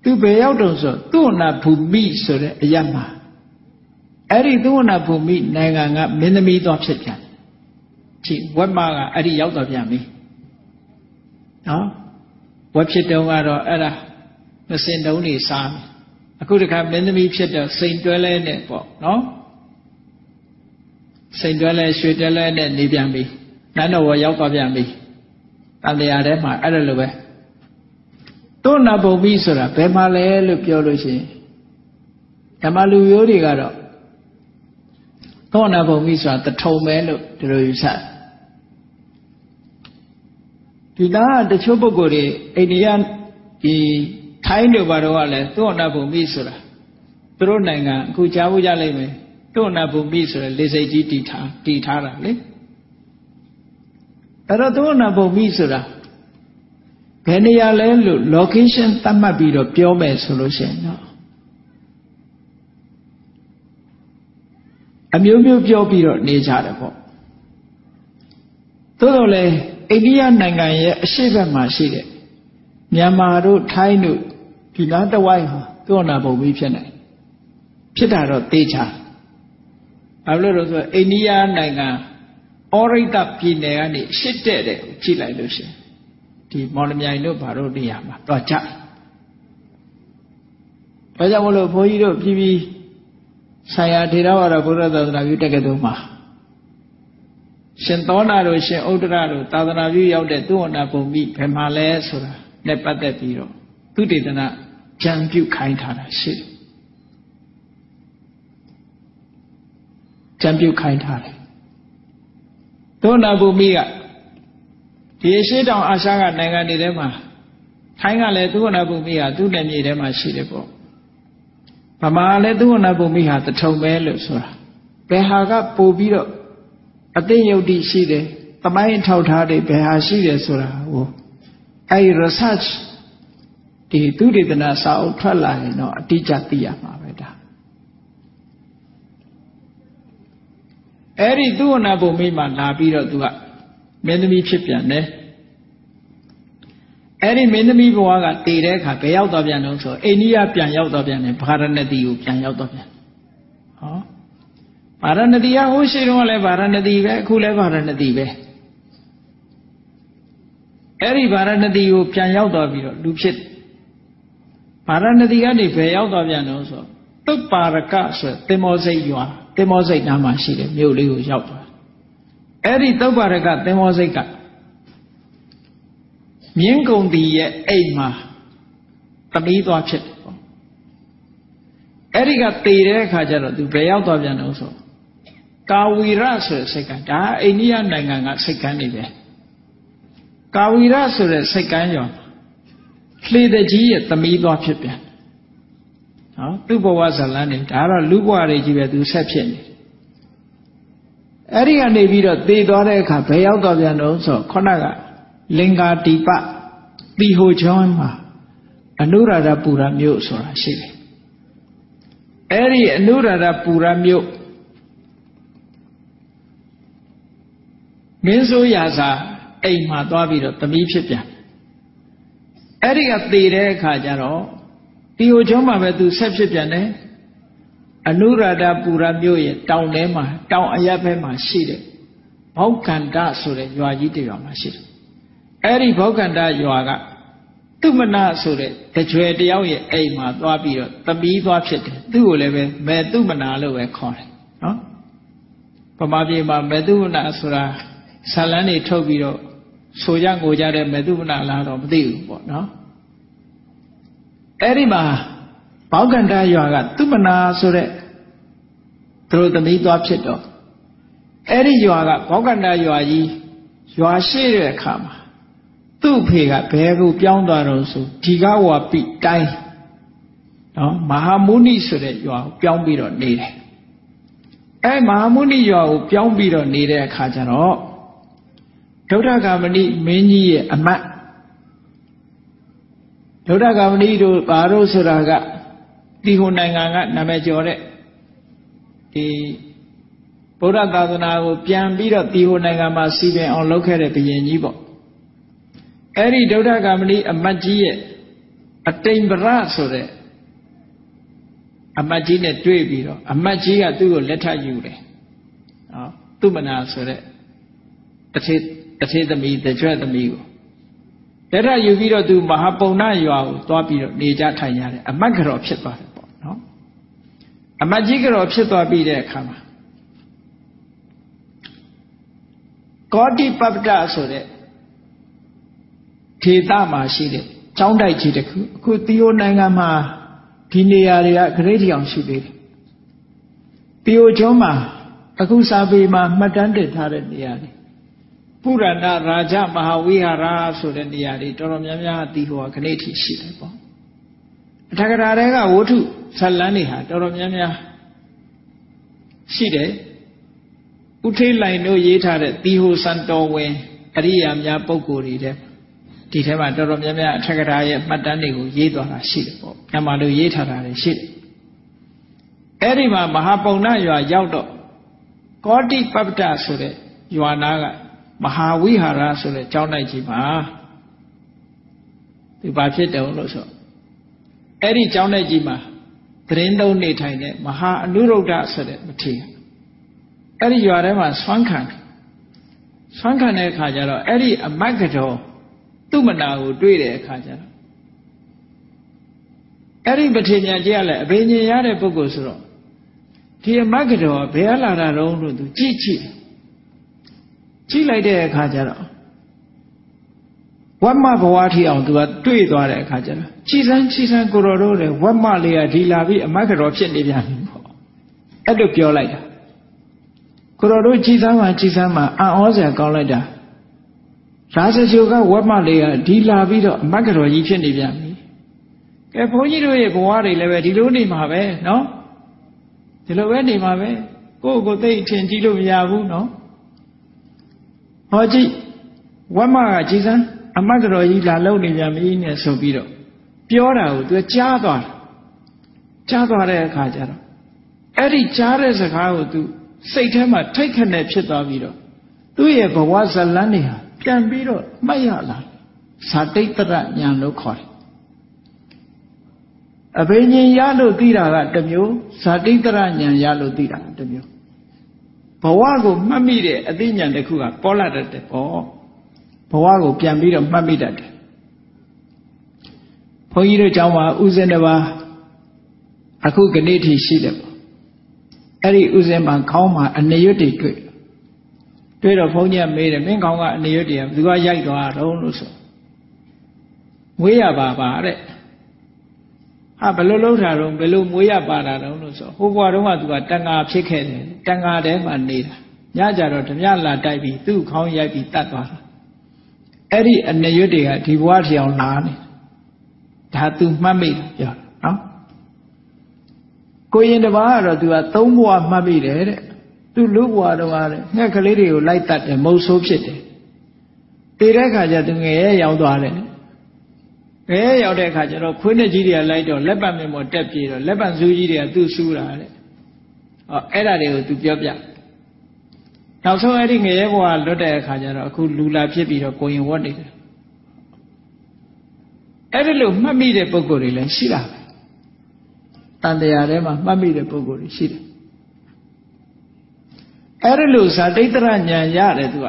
သူဘယ်ရောက်တုံဆိုသူ့နာဘူမိဆိုတဲ့အရမှာအဲ့ဒီသူ့နာဘူမိနိုင်ငံကမင်းသမီးသွားဖြစ်ပြန်ကြည့်ဝက်မကအဲ့ဒီရောက်တော့ပြန်ပြီနော်ဝက်ဖြစ်တုံးကတော့အဲ့ဒါမစင်တုံးနေစားမယ် အခုတခါမင်းသမီးဖြစ်တော့စိန်တွဲလဲနဲ့ပေါ့နော်စိန်တွဲလဲရွှေတွဲလဲနဲ့နေပြန်ပြီနန်းတော်ဝရောက်သွားပြန်ပြီတန်တရားထဲမှာအဲ့ဒါလိုပဲတို့နာပုံပြီဆိုတာဘယ်မှာလဲလို့ပြောလို့ရှိရင်ဓမ္မလူမျိုးတွေကတော့သောနာပုံပြီဆိုတာတထုံပဲလို့ဒီလိုယူဆဒီသားတချို့ပုဂ္ဂိုလ်တွေအိန္ဒိယဒီ ထိုင်းတို့ဘာတော့ကလည်းသုဝနာဘုံမိဆိုတာသူတို့နိုင်ငံအခုကြားဖို့ကြလိမ့်မယ်သုဝနာဘုံမိဆိုရယ်လေစိတ်ကြီးတည်ထားတည်ထားတာလေအဲ့တော့သုဝနာဘုံမိဆိုတာဘယ်နေရာလဲလို့ location သတ်မှတ်ပြီးတော့ပြောမယ်ဆိုလို့ရှိရင်တော့အမျိုးမျိုးပြောပြီးတော့နေကြတယ်ပေါ့သို့တော်လည်းအိန္ဒိယနိုင်ငံရဲ့အရှိတ်ဘက်မှာရှိတဲ့မြန်မာတို့ထိုင်းတို့ ဒီနားတဝိုက်ဟာသောနာပုံပြီးဖြစ်နိုင်ဖြစ်တာတော့သေချာဘာလို့လဲဆိုတော့အိန္ဒိယနိုင်ငံဩရိတပြည်နယ်ကနေရှစ်တဲ့တဲ့ကြည့်လိုက်လို့ရှိရင်ဒီမော်လမြိုင်တို့ဘာတို့နေရာမှာတော့ကြဘာကြောင့်မလို့ဘုန်းကြီးတို့ပြည်ပြီးဆရာထေရဝါဒဘုရားသာသနာပြုတက္ကသိုလ်မှာရှင်သောနာတို့ရှင်ဥဒ္ဒရတို့သာသနာပြုရောက်တဲ့သူဝနာပုံမိဘယ်မှာလဲဆိုတာနဲ့ပတ်သက်ပြီးတော့သုတေသန ကြံပြုခိုင်းထားတာရှိတယ်ကြံပြုခိုင်းထားတယ်သောနာဘူမိကဒီရှိတောင်အာရှကနိုင်ငံတွေထဲမှာထိုင်းကလည်းသုဝနာဘူမိဟာသူ့နယ်မြေထဲမှာရှိတယ်ပေါ့ဗမာလည်းသုဝနာဘူမိဟာတထုံပဲလို့ဆိုတာဘယ်ဟာကပို့ပြီးတော့အသိဉာဏ်တည်ရှိတယ်တမိုင်းထောက်ထားတယ်ဘယ်ဟာရှိတယ်ဆိုတာဟိုအဲဒီ research ဒီသုတေသနစာအုပ်ထွက်လာရင်တော့အတိအကျသိရမှာပဲဒါအဲ့ဒီသူဝနာဘုံမိမှာလာပြီးတော့သူကမင်းသမီးဖြစ်ပြန်တယ်အဲ့ဒီမင်းသမီးဘဝကတည်တဲ့အခါဘယ်ရောက်သွားပြန်တော့ဆိုအိန္ဒိယပြန်ရောက်သွားပြန်တယ်ဗာရဏသီကိုပြန်ရောက်သွားပြန်ဟောဗာရဏသီကဟိုရှိတော့လည်းဗာရဏသီပဲအခုလည်းဗာရဏသီပဲအဲ့ဒီဗာရဏသီကိုပြန်ရောက်သွားပြီးတော့လူဖြစ် ဗာရဏသီကနေဘယ်ရောက်သွားပြန်တော့ဆိုသုပ္ပါရကဆိုတင်မောစိတ်ရွာတင်မောစိတ်နားမှာရှိတယ်မြို့လေးကိုရောက်သွားအဲ့ဒီသုဗ္ဗရကသင်္ဘောစိတ်ကမြင်းကုံတီရဲ့အိမ်မှာသမီးသွားဖြစ်တယ်ပေါ့အဲ့ဒီကတည်တဲ့အခါကျတော့သူဘယ်ရောက်သွားပြန်လို့ဆိုကာဝီရဆိုတဲ့စိတ်ကဒါအိန္ဒိယနိုင်ငံကစိတ်ကမ်းနေပဲကာဝီရဆိုတဲ့စိတ်ကမ်းရော လှေတကြီးရဲ့သမီးသွားဖြစ်ပြန်နော်သူ့ဘဝဇလန်းနေဒါတော့လူဘဝတွေကြီးပဲသူဆက်ဖြစ်နေအဲ့ဒီကနေပြီးတော့တည်သွားတဲ့အခါဘယ်ရောက်သွားပြန်တော့ဆိုခုနကလင်္ကာတိပတိဟိုချောင်းမှာအနုရာဓပူရမြို့ဆိုတာရှိတယ်အဲ့ဒီအနုရာဓပူရမြို့မင်းဆိုးရာစာအိမ်မှာသွားပြီးတော့သမီးဖြစ်ပြန် အဲ့ဒီကတည်တဲ့အခါကျတော့တီဟိုချုံးမှာပဲသူဆက်ဖြစ်ပြန်တယ်အနုရာဓပူရမြို့ရဲ့တောင်ထဲမှာတောင်အရပ်ဘက်မှာရှိတယ်ဘောက်ကန္တဆိုတဲ့ရွာကြီးတစ်ရွာမှာရှိတယ်အဲ့ဒီဘောက်ကန္တရွာကသူမနာဆိုတဲ့တကြွယ်တယောက်ရဲ့အိမ်မှာသွားပြီးတော့သမီးသွားဖြစ်တယ်သူ့ကိုလည်းပဲမေသူမနာလို့ပဲခေါ်တယ်နော်ပမာပြေမှာမေသူမနာဆိုတာဇာလန်းတွေထုတ်ပြီးတော့ ဆိုကြငိုကြတဲ့မေသူမနာလားတော့မသိဘူးပေါ့နော်အဲ့ဒီမှာဘောက်ကန္တရွာကသူမနာဆိုတဲ့သူတို့သမီးသွားဖြစ်တော့အဲ့ဒီရွာကဘောက်ကန္တရွာကြီးရွာရှိတဲ့အခါမှာသူ့ဖေကဘယ်ကိုပြောင်းသွားတော့ဆိုဒီကဝါပိတိုင်းနော်မဟာမုနိဆိုတဲ့ရွာကိုပြောင်းပြီးတော့နေတယ်အဲမဟာမုနိရွာကိုပြောင်းပြီးတော့နေတဲ့အခါကျတော့ ဒုဒ္ဓဂမဏိမင်းကြီးရဲ့အမတ်ဒုဒ္ဓဂမဏိတို့ဘာလို့ဆိုတာကဒီဟိုနိုင်ငံကနာမည်ကျော်တဲ့ဒီဗုဒ္ဓသာသနာကိုပြန်ပြီးတော့ဒီဟိုနိုင်ငံမှာစီပင်အောင်လုပ်ခဲ့တဲ့ဘုရင်ကြီးပေါ့အဲ့ဒီဒုဒ္ဓဂမဏိအမတ်ကြီးရဲ့အတိမ်ပရဆိုတဲ့အမတ်ကြီးနဲ့တွေ့ပြီးတော့အမတ်ကြီးကသူ့ကိုလက်ထပ်ယူတယ်နော်သူမနာဆိုတဲ့တထေ တထေသမီးတကြွသမီးကိုလက်ထပ်ယူပြီးတော့သူမဟာပုံနာရွာကိုသွားပြီးတော့နေကြထိုင်ရတယ်အမတ်ကြော်ဖြစ်သွားတယ်ပေါ့နော်အမတ်ကြီးကြော်ဖြစ်သွားပြီးတဲ့အခါမှာကောတိပပ္ပတဆိုတဲ့ဒေသမှာရှိတဲ့ကျောင်းတိုက်ကြီးတစ်ခုအခုသီယိုနိုင်ငံမှာဒီနေရာတွေကဂရိတ်တောင်ရှိသေးတယ်သီယိုကျွန်းမှာအခုစာပေမှာမှတ်တမ်းတင်ထားတဲ့နေရာတွေ ပုရဏရာဇမဟာဝိဟာရဆိုတဲ့နေရာတွေတော်တော်များများဒီဟိုကဂရိတ်ထိရှိတယ်ပေါ့အထက်ကရာတွေကဝဋ္ထုဇလန်းတွေဟာတော်တော်များများရှိတယ်ဥထိတ်လိုင်တို့ရေးထားတဲ့တီဟိုစံတော်ဝင်အရိယာများပုဂ္ဂိုလ်တွေတဲ့ဒီထဲမှာတော်တော်များများအထက်ကရာရဲ့မှတ်တမ်းတွေကိုရေးသွားတာရှိတယ်ပေါ့။ညမှာလို့ရေးထားတာတွေရှိတယ်။အဲ့ဒီမှာမဟာပုံနာရွာရောက်တော့ကောတိပပ္ပတဆိုတဲ့ရွာနာက မဟာဝိဟာရဆိုတဲ့ကျောင်းတိုက်ကြီးမှာဒီဘာဖြစ်တယ်လို့ဆိုအဲ့ဒီကျောင်းတိုက်ကြီးမှာသတင်းသုံးနေထိုင်တဲ့မဟာအနုရုဒ္ဓဆိုတဲ့မထေရအဲ့ဒီရွာထဲမှာဆွမ်းခံဆွမ်းခံတဲ့အခါကျတော့အဲ့ဒီအမတ်ကတော်သူ့မနာကိုတွေ့တဲ့အခါကျတော့အဲ့ဒီပထေညာကြီးကလည်းအဘိညာဉ်ရတဲ့ပုဂ္ဂိုလ်ဆိုတော့ဒီအမတ်ကတော်ဘယ်လာတာတော့လို့သူကြည့်ကြည့် ကြည့်လိုက်တဲ့အခါကျတော့ဝတ်မဘဝထီအောင်သူကတွေ့သွားတဲ့အခါကျတော့ကြည်စမ်းကြည်စမ်းကိုတော်တို့တဲ့ဝတ်မလေးကဒီလာပြီးအမတ်ကတော်ဖြစ်နေပြန်ပြီပေါ့အဲ့လိုပြောလိုက်တာကိုတော်တို့ကြည်စမ်းမှကြည်စမ်းမှအံ့ဩစရာကောင်းလိုက်တာရာဇဂျိုကဝတ်မလေးကဒီလာပြီးတော့အမတ်ကတော်ကြီးဖြစ်နေပြန်ပြီကဲဘုန်းကြီးတို့ရဲ့ဘဝတွေလည်းပဲဒီလိုနေမှာပဲနော်ဒီလိုပဲနေမှာပဲကိုယ့်ကိုယ်သိအထင်ကြီးလို့မရဘူးနော် ဟောကြည့်ဝတ်မကကြည်စမ်းအမတ်တော်ကြီးလာလုံနေပြန်ပြီနဲ့ဆိုပြီးတော့ပြောတာကိုသူကြားသွားတယ်ကြားသွားတဲ့အခါကျတော့အဲ့ဒီကြားတဲ့စကားကိုသူစိတ်ထဲမှာထိတ်ခနဲ့ဖြစ်သွားပြီးတော့သူ့ရဲ့ဘဝဇလန်းတွေဟာပြန်ပြီးတော့မှတ်ရလာဇာတိတ်တရညာလို့ခေါ်တယ်အဘိညာဉ်ရလို့သိတာကတစ်မျိုးဇာတိတရညာရလို့သိတာတစ်မျိုးဘ ဝကိုမှတ်မိတဲ့အသိဉာဏ်တစ်ခုကပေါ်လာတတ်တယ်ပေါ့ဘဝကိုပြန်ပြီးတော့မှတ်မိတတ်တယ်ဘုန်းကြီးတို့ကျောင်းမှာဥစဉ်တစ်ပါးအခုကနေ့ထိရှိတယ်ပေါ့အဲ့ဒီဥစဉ်မှာခေါင်းမှာအနေရွတ်တွေတွေ့တွေ့တော့ဘုန်းကြီးကမေးတယ်မင်းကောင်ကအနေရွတ်တရားဘယ်သူကရိုက်သွားတော့လို့ဆိုမွေးရပါပါတဲ့ ဟာဘယ်လိုလုပ်တာတော့ဘယ်လိုမွေးရပါတာတော့လို့ဆိုဟိုဘွားတုန်းကသူကတန်ဃာဖြစ်ခဲ့တယ်တန်ဃာထဲမှာနေတာညကြတော့ဓမြလာတိုက်ပြီးသူ့ခေါင်းရိုက်ပြီးတတ်သွားတာအဲ့ဒီအနေရွတ်တွေကဒီဘွားထီအောင်လာနေဒါသူမှတ်မိတာပြောတာနော်ကိုရင်တပါးကတော့သူကသုံးဘွားမှတ်မိတယ်တဲ့သူလူဘွားတော့ကတဲ့ငှက်ကလေးတွေကိုလိုက်တတ်တယ်မုတ်ဆိုးဖြစ်တယ်တည်တဲ့ခါကျသူငယ်ရဲ့ရောက်သွားတယ် ငယ်ရဲ့ရောက်တဲ့ခါကျတော့ခွေးနဲ့ကြီးတွေကလိုက်တော့လက်ပတ်မြင်ပေါ်တက်ပြေတော့လက်ပတ်စူးကြီးတွေကသူ့ဆူးတာတဲ့ဟောအဲ့ဒါတွေကိုသူပြောပြနောက်ဆုံးအဲ့ဒီငယ်ရဲ့ဘွားလွတ်တဲ့အခါကျတော့အခုလူလာဖြစ်ပြီးတော့ကိုရင်ဝတ်နေတယ်အဲ့ဒီလိုမှတ်မိတဲ့ပုံကိုယ်တွေလည်းရှိတာပဲတန်တရားထဲမှာမှတ်မိတဲ့ပုံကိုယ်တွေရှိတယ်အဲ့ဒီလိုဇာတိတ္တရညာရတယ်သူက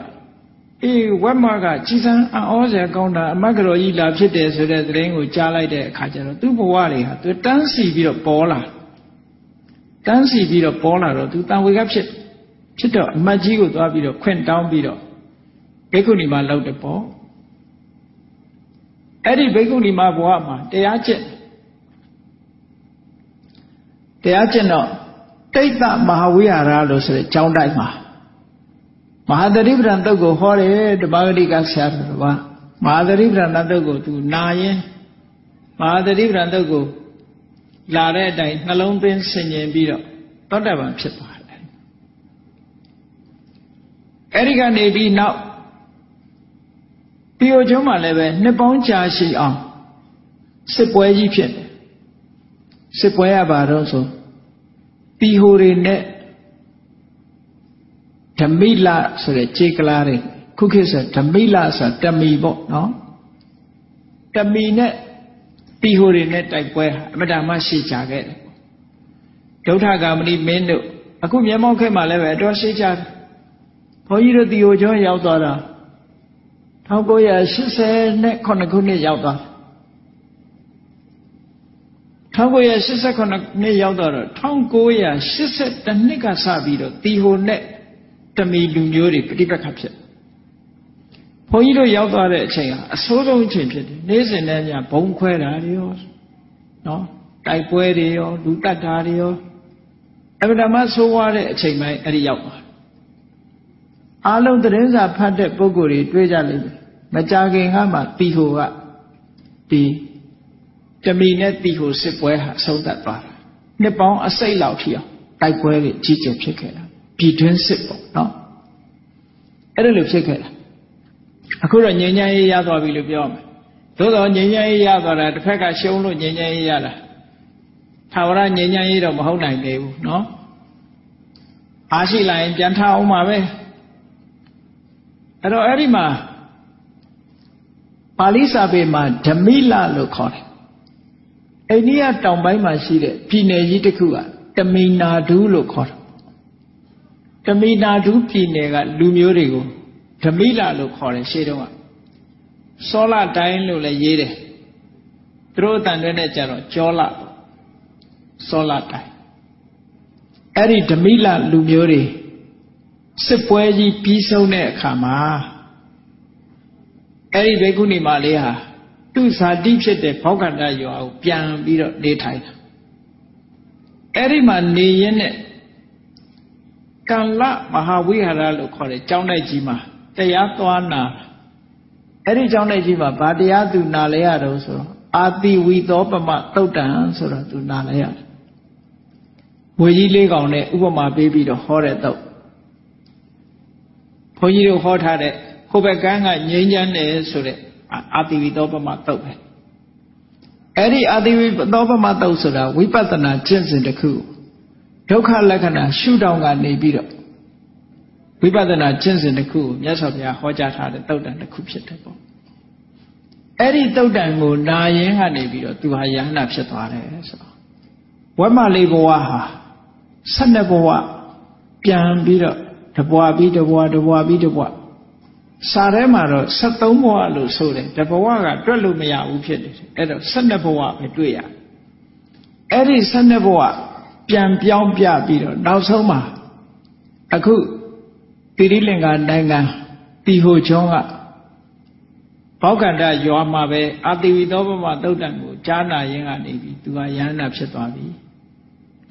အေးဝက်မကကြီးစံအံ့ဩစရာကောင်းတာအမတ်ကတော်ကြီးလာဖြစ်တယ်ဆိုတဲ့သတင်းကိုကြားလိုက်တဲ့အခါကျတော့သူ့ဘဝတွေဟာသူတန်းစီပြီးတော့ပေါ်လာတန်းစီပြီးတော့ပေါ်လာတော့သူတန်ဝေကဖြစ်ဖြစ်တော့အမတ်ကြီးကိုသွားပြီးတော့ခွင့်တောင်းပြီးတော့ဘိက္ခုနီမလောက်တယ်ပေါ့အဲ့ဒီဘိက္ခုနီမဘဝမှာတရားကျင့်တရားကျင့်တော့တိတ်တမဟာဝိဟာရလို့ဆိုတဲ့ကျောင်းတိုက်မှာ မဟာသတိပ္ပံတုတ်ကိုဟောတယ်တပါဂတိကဆရာတော်ကမဟာသတိပ္ပံတုတ်ကိုသူနာရင်မဟာသတိပ္ပံတုတ်ကိုလာတဲ့အတိုင်းနှလုံးသွင်းဆင်ញင်ပြီးတော့သောတပန်ဖြစ်သွားတယ်အဲ့ဒီကနေပြီးနောက်ပြီးိုကျွန်းမှာလည်းပဲနှစ်ပေါင်းကြာရှိအောင်စစ်ပွဲကြီးဖြစ်တယ်စစ်ပွဲရပါတော့ဆိုတီဟိုတွေနဲ့ ဓမိလဆိုတဲ့ခြေကလားတွေခုခေတ်ဆိုဓမိလဆိုတာတမီပေါ့နော်တမီနဲ့တီဟိုတွေနဲ့တိုက်ပွဲအမတမရှိကြခဲ့တယ်ဒုဋ္ဌဂာမဏိမင်းတို့အခုမြေမောက်ခေတ်မှာလည်းပဲအတော်ရှိကြတယ်ဘုန်းကြီးတို့တီဟိုကျောင်းရောက်သွားတာ1989ခုနှစ်ရောက်သွားတယ်1989နှစ်ရောက်တော့1982နှစ်ကစပြီးတော့တီဟိုနဲ့ တမီလူမျိုးတွေပြိပက္ခဖြစ်ဘုန်းကြီးတို့ရောက်သွားတဲ့အချိန်ဟာအဆိုးဆုံးအချိန်ဖြစ်တယ်နေ့စဉ်နဲ့ညဘုံခွဲတာတွေရောနော်တိုက်ပွဲတွေရောလူတတ်တာတွေရောအဗဒမဆိုးွားတဲ့အချိန်ပိုင်းအဲ့ဒီရောက်သွားအားလုံးသတင်းစာဖတ်တဲ့ပုဂ္ဂိုလ်တွေတွေ့ကြလိမ့်မယ်မကြခင်ကမှတီဟိုကဒီတမီနဲ့တီဟိုစစ်ပွဲဟာအဆုံးသတ်သွားတာနှစ်ပေါင်းအစိတ်လောက်ထိအောင်တိုက်ပွဲတွေကြီးကျယ်ဖြစ်ခဲ့တာ ပြည်တွင်းစစ်ပေါ့နော်အဲ့ဒါလိုဖြစ်ခဲ့တာအခုတော့ငြိမ်းချမ်းရေးရသွားပြီလို့ပြောမယ်သို့တော့ငြိမ်းချမ်းရေးရသွားတာတစ်ဖက်ကရှုံးလို့ငြိမ်းချမ်းရေးရတာသာဝရငြိမ်းချမ်းရေးတော့မဟုတ်နိုင်သေးဘူးနော်အားရှိလာရင်ပြန်ထအောင်ပါပဲအဲ့တော့အဲ့ဒီမှာပါဠိစာပေမှာဓမိလလို့ခေါ်တယ်အိန္ဒိယတောင်ပိုင်းမှာရှိတဲ့ပြည်နယ်ကြီးတစ်ခုကတမီနာဒူးလို့ခေါ်တယ် တမီနာဒူးပြည်နယ်ကလူမျိုးတွေကိုဓမိလလို့ခေါ်တယ်ရှေးတုန်းကစောလတိုင်းလို့လည်းရေးတယ်သူတို့အတန်တွေနဲ့ကြတော့ကြောလစောလတိုင်းအဲ့ဒီဓမိလလူမျိုးတွေစစ်ပွဲကြီးပြီးဆုံးတဲ့အခါမှာအဲ့ဒီဘေကုဏီမလေးဟာသူ့ဇာတိဖြစ်တဲ့ဘောက်ကန္တရွာကိုပြန်ပြီးတော့နေထိုင်တာအဲ့ဒီမှာနေရင်းနဲ့ ကံလမဟာဝိဟာရလို့ခေါ်တဲ့ကျောင်းတိုက်ကြီးမှာတရားသွားနာအဲ့ဒီကျောင်းတိုက်ကြီးမှာဗာတရားသူနာလဲရတော့ဆိုတော့အာတိဝီသောပမတုတ်တံဆိုတော့သူနာလဲရတယ်ဝေကြီးလေးကောင်နဲ့ဥပမာပေးပြီးတော့ဟောတဲ့တော့ဘုန်းကြီးတို့ဟောထားတဲ့ဟိုဘက်ကန်းကငြိမ်းချမ်းတယ်ဆိုတဲ့အာတိဝိသောပမတုတ်ပဲအဲ့ဒီအာတိဝိသောပမတုတ်ဆိုတာဝိပဿနာကျင့်စဉ်တစ်ခု ဒုက္ခလက္ခဏာရှုထောင့်ကနေပြီးတော့ဝိပဿနာကျင့်စဉ်တစ်ခုကိုမြတ်စွာဘုရားဟောကြားထားတဲ့တုတ်တန်တစ်ခုဖြစ်တယ်ပေါ့အဲ့ဒီတုတ်တန်ကိုနာရင်ကနေပြီးတော့သူဟာယန္နာဖြစ်သွားတယ်ဆိုတော့ဝက်မလေးဘဝဟာ၁၂ဘဝပြန်ပြီးတော့တဘွားပြီးတဘွားတဘွားပြီးတဘွားစာထဲမှာတော့73ဘဝလို့ဆိုတယ်တဘဝကတွက်လို့မရဘူးဖြစ်တယ်အဲ့တော့12ဘဝပဲတွေ့ရအဲ့ဒီ12ဘဝ ပြန်ပြောင်းပြပြီးတော့နောက်ဆုံးမှာအခုတိရိလင်္ကာနိုင်ငံတီဟိုချုံးကဘောက်ကန္တရွာမှာပဲအာတိဝိသောဘမသုတ်တံကိုကြားနာရင်းကနေပြီးသူကယန္နာဖြစ်သွားပြီ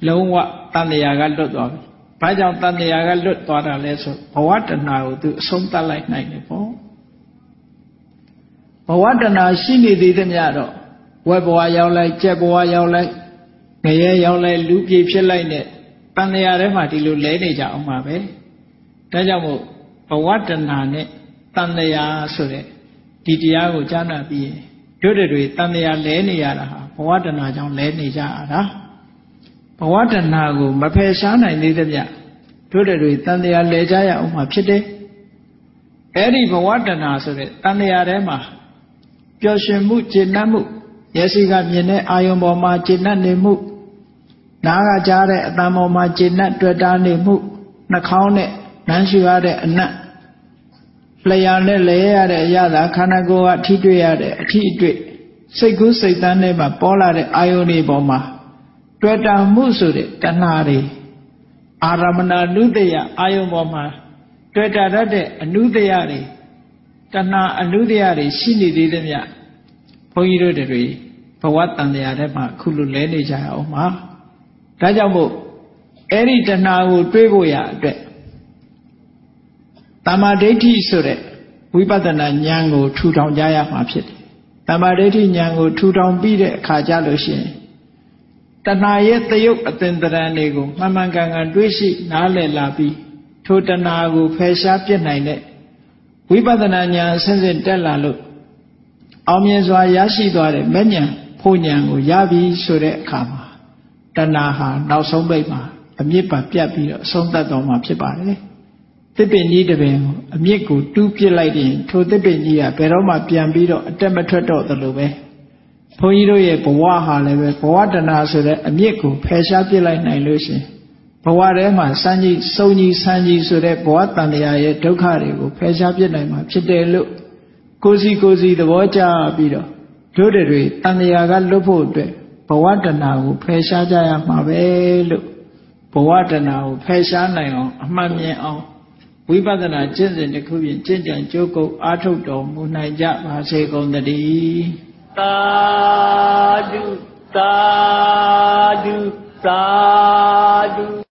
လုံးဝတန်တရာကလွတ်သွားပြီဘာကြောင့်တန်တရာကလွတ်သွားတာလဲဆိုဘဝတဏှာကိုသူအဆုံးသတ်လိုက်နိုင်တယ်ပေါ့ဘဝတဏှာရှိနေသေးသမျှတော့ဝက်ဘဝရောက်လိုက်ကြက်ဘဝရောက်လိုက်င ရဲရောက်လိုက်လူပြေဖြစ်လိုက်နဲ့တန်တရာထဲမှာဒီလိုလဲနေကြအောင်ပါပဲဒါကြောင့်မို့ဘဝတဏှာနဲ့တန်တရာဆိုတဲ့ဒီတရားကိုကြားနာပြီးရင်တို့တွေတန်တရာလဲနေရတာဟာဘဝတဏှာကြောင့်လဲနေကြရတာဘဝတဏှာကိုမဖယ်ရှားနိုင်သေးသမျှတို့တွေတန်တရာလဲကြရအောင်မှာဖြစ်တယ်အဲ့ဒီဘဝတဏှာဆိုတဲ့တန်တရာထဲမှာပျော်ရွှင်မှုကျေနပ်မှုမျက်စိကမြင်တဲ့အာယုံပေါ်မှာကျေနပ်နေမှု နားကကြားတဲ့အတန်ပေါ်မှာကျေနပ်တွေ့တာနေမှုနှာခေါင်းနဲ့နမ်းရှူရတဲ့အနတ်လျှာနဲ့လဲရတဲ့အရာသာခန္ဓာကိုယ်ကထိတွေ့ရတဲ့အထိအတွေ့စိတ်ကူးစိတ်တန်းထဲမှာပေါ်လာတဲ့အာယုန်တွေပေါ်မှာတွေ့တာမှုဆိုတဲ့တဏှာတွေအာရမဏနုတယအာယုန်ပေါ်မှာတွေ့တာတတ်တဲ့အနုတယတွေတဏှာအနုတယတွေရှိနေသေးသမျှဘုန်းကြီးတို့တွေဘဝတန်တရားထဲမှာအခုလိုလဲနေကြအောင်ပါ ဒါကြောင့်မို့အဲ့ဒီတဏှာကိုတွေးဖို့ရအတွက်တမာဒိဋ္ဌိဆိုတဲ့ဝိပဿနာဉာဏ်ကိုထူထောင်ကြရမှာဖြစ်တယ်တမာဒိဋ္ဌိဉာဏ်ကိုထူထောင်ပြီးတဲ့အခါကျလို့ရှိရင်တဏှာရဲ့တယုတ်အသင်္တရံတွေကိုမှန်မှန်ကန်ကန်တွေးရှိနားလည်လာပြီးထိုတဏှာကိုဖယ်ရှားပြစ်နိုင်တဲ့ဝိပဿနာဉာဏ်အစဉ်စဉ်တက်လာလို့အောင်မြင်စွာရရှိသွားတဲ့မဲ့ဉာဏ်ဖို့ဉာဏ်ကိုရပြီဆိုတဲ့အခါမှာ တဏှာဟာနောက်ဆုံးပိတ်မှာအမြစ်ပါပြတ်ပြီးတော့အဆုံးသတ်တော်မှာဖြစ်ပါတယ်သစ်ပင်ကြီးတစ်ပင်ကိုအမြစ်ကိုတူးပစ်လိုက်ရင်ထိုသစ်ပင်ကြီးကဘယ်တော့မှပြန်ပြီးတော့အတက်မထွက်တော့သလိုပဲဘုန်းကြီးတို့ရဲ့ဘဝဟာလည်းပဲဘဝတဏှာဆိုတဲ့အမြစ်ကိုဖယ်ရှားပစ်လိုက်နိုင်လို့ရှင်ဘဝထဲမှာစမ်းကြီးစုံကြီးဆန်းကြီးဆိုတဲ့ဘဝတန်တရားရဲ့ဒုက္ခတွေကိုဖယ်ရှားပစ်နိုင်မှာဖြစ်တယ်လို့ကိုစီကိုစီသဘောကျပြီးတော့တို့တွေတန်တရားကလွတ်ဖို့အတွက် ဘဝတဏှာကိုဖယ်ရှားကြရမှာပဲလို့ဘဝတဏှာကိုဖယ်ရှားနိုင်အောင်အမှန်မြင်အောင်ဝိပဿနာကျင့်စဉ်တစ်ခုဖြင့်ကျင့်ကြံကြိုးကုပ်အားထုတ်တော်မူနိုင်ကြပါစေကုန်သတည်းသာဓုသာဓုသာ